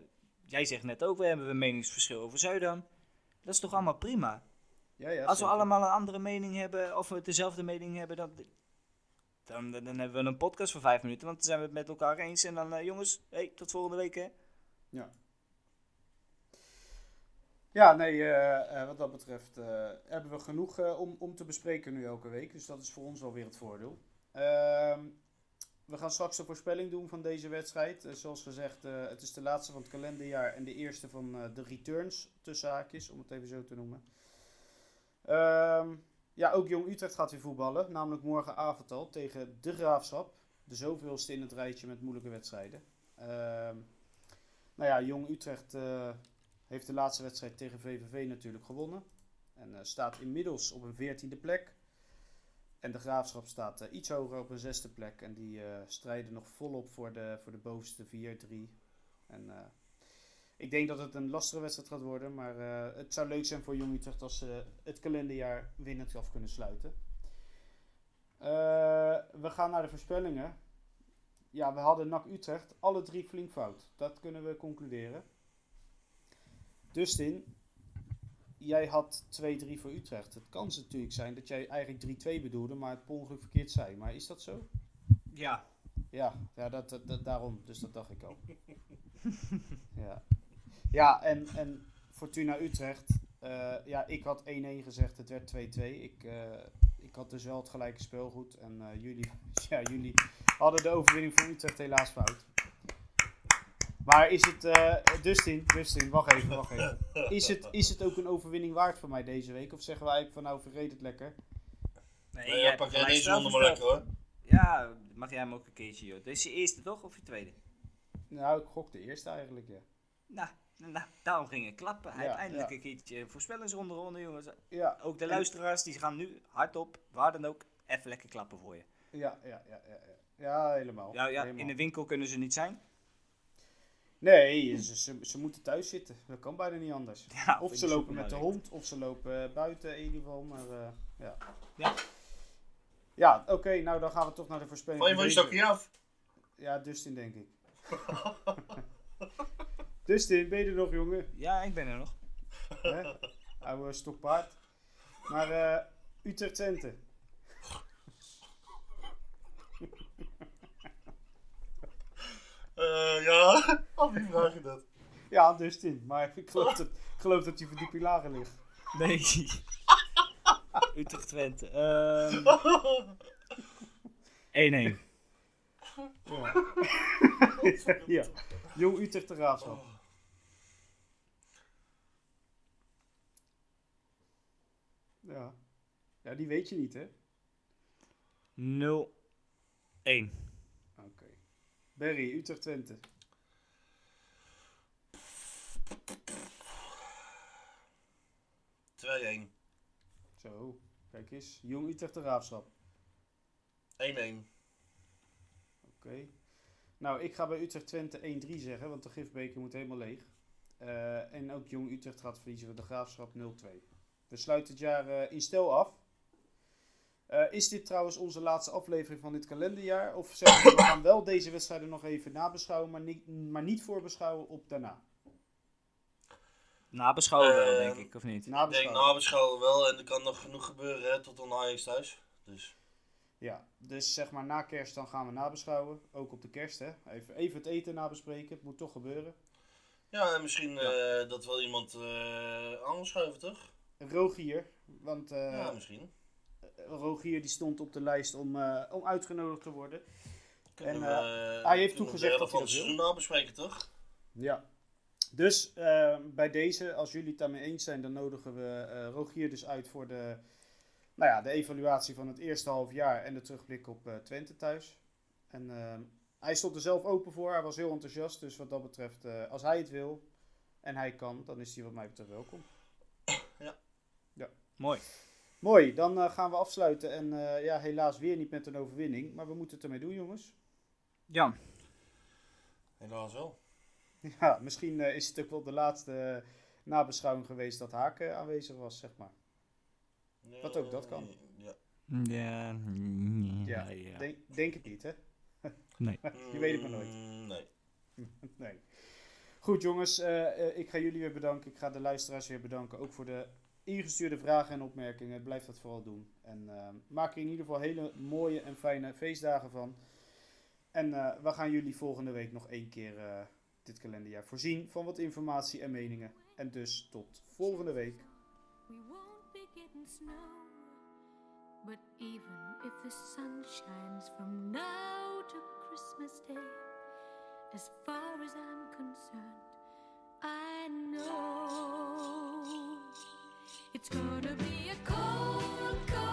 Jij zegt net ook, we hebben een meningsverschil over Zuidan. Dat is toch allemaal prima? Ja, ja, Als we zeker. allemaal een andere mening hebben, of we dezelfde mening hebben, dan, dan, dan hebben we een podcast voor vijf minuten. Want dan zijn we het met elkaar eens. En dan, eh, jongens, hey, tot volgende week hè. Ja. Ja, nee, eh, eh, wat dat betreft eh, hebben we genoeg om, om te bespreken nu elke week. Dus dat is voor ons wel weer het voordeel. Ehm, we gaan straks de voorspelling doen van deze wedstrijd. Zoals gezegd, het is de laatste van het kalenderjaar en de eerste van de returns, tussen haakjes, om het even zo te noemen. Ehm, ja, ook Jong Utrecht gaat weer voetballen, namelijk morgenavond al tegen de Graafschap. De zoveelste in het rijtje met moeilijke wedstrijden. Ehm, nou ja, Jong Utrecht heeft de laatste wedstrijd tegen VVV natuurlijk gewonnen. En eh, staat inmiddels op een veertiende plek. En de Graafschap staat eh, iets hoger op een zesde plek. En die eh, strijden nog volop voor de, voor de bovenste 4-3. En ik denk dat het een lastige wedstrijd gaat worden. Maar het zou leuk zijn voor Jong Utrecht als ze het kalenderjaar winnend af kunnen sluiten. We gaan naar de voorspellingen. Ja, we hadden NAC Utrecht alle drie flink fout. Dat kunnen we concluderen. Dustin, jij had 2-3 voor Utrecht. Het kan natuurlijk zijn dat jij eigenlijk 3-2 bedoelde, maar het per ongeluk verkeerd zei. Maar is dat zo? Ja. Ja, ja dat, dat, dat- daarom. Dus dat dacht ik al. ja, ja en, en Fortuna Utrecht. eh, ja, ik had 1-1 gezegd. Het werd 2-2. Ik, eh, ik had dus wel het gelijke spel goed. En eh, jullie, ja, jullie hadden de overwinning van Utrecht helaas fout. Maar is het, eh, Dustin, Dustin, wacht even, wacht even. Is het, is het ook een overwinning waard voor mij deze week? Of zeggen eigenlijk van nou, vergeet het lekker? Nee, Nee, jij pak jij deze ronde maar lekker hoor. Ja, mag jij hem ook een keertje, joh. Dit is je eerste toch, of je tweede? Nou, ik gok de eerste eigenlijk, ja. Nou, nou daarom ging het klappen. Hij Ja, heeft eindelijk ja. een keertje voorspellingsronde ronde, jongens. Ja, Ook de luisteraars, die gaan nu hardop, waar dan ook, even lekker klappen voor je. Ja, ja, ja, ja. ja. Ja, helemaal. Ja, ja, helemaal. in de winkel kunnen ze niet zijn. Nee, ze, ze, ze moeten thuis zitten. Dat kan bijna niet anders. Ja, Of ze lopen met de hond, of ze lopen eh, buiten in ieder geval. Maar eh, ja. Ja. Ja, oké, nou dan gaan we toch naar de voorspelling. Van je van je stokje af. Ja, Dustin denk ik. Dustin, ben je er nog, jongen? Ja, ik ben er nog. Hè? Oude stokpaard. Maar eh Utrecht Twente. Eh, ja, af wie vraag je dat? Ja, Dustin. Maar ik geloof dat, ik geloof dat die verdieping lager ligt. Nee. Utrecht Twente. Ehm 1-1. Ja. ja. Jong Utrecht de Graafschap. Ja. Ja, die weet je niet, hè? 0-1. Berry, Utrecht Twente. Twee 2-1. Zo, kijk eens. Jong Utrecht de Graafschap. 1-1. Oké. Nou, ik ga bij Utrecht Twente 1-3 zeggen, want de gifbeker moet helemaal leeg. Eh, en ook Jong Utrecht gaat verliezen de Graafschap 0-2. We sluiten het jaar eh, in stijl af. Eh, is dit trouwens onze laatste aflevering van dit kalenderjaar? Of zeggen we, we gaan wel deze wedstrijden nog even nabeschouwen, maar niet, maar niet voorbeschouwen op daarna? Nabeschouwen wel, Ehm, denk ik, of niet? Ik denk Nabeschouwen. wel en er kan nog genoeg gebeuren hè, tot aan Ajax thuis. Dus Ja, dus zeg maar na kerst dan gaan we nabeschouwen. Ook op de kerst, hè. Even, even het eten nabespreken. Het moet toch gebeuren. ja, en misschien eh, dat wel iemand eh aanschuiven, toch? Rogier, want eh, ja, misschien. Rogier die stond op de lijst om, eh, om uitgenodigd te worden. Kunnen En, we, eh, eh, hij heeft toegezegd dat hij van dat het wil. seizoen nabespreken, toch? Ja. Dus bij deze, als jullie het daarmee eens zijn, dan nodigen we eh, Rogier dus uit voor de, nou ja, de evaluatie van het eerste half jaar en de terugblik op eh, Twente thuis. En ehm, hij stond er zelf open voor, hij was heel enthousiast. Dus wat dat betreft, eh, als hij het wil en hij kan, dan is hij wat mij betreft welkom. Mooi. Mooi, dan eh, gaan we afsluiten. En eh, ja, helaas weer niet met een overwinning. Maar we moeten het ermee doen, jongens. Ja, Helaas wel. Ja, misschien eh, is het ook wel de laatste nabeschouwing geweest dat Haken aanwezig was, zeg maar. Wat ook dat kan. Ja. ja, Ja, ja. Denk, denk het niet, hè? Nee. Je weet het maar nooit. Mm, Nee. nee. Goed, jongens. ik ga jullie weer bedanken. Ik ga de luisteraars weer bedanken. Ook voor de ingestuurde vragen en opmerkingen. Blijf dat vooral doen. En eh, maak er in ieder geval hele mooie en fijne feestdagen van. En eh, we gaan jullie volgende week nog één keer eh, dit kalenderjaar voorzien van wat informatie en meningen. En dus tot volgende week. We won't be getting snow. But even if the sun shines from now to Christmas Day, as far as I'm concerned, I know it's gonna be a cold, cold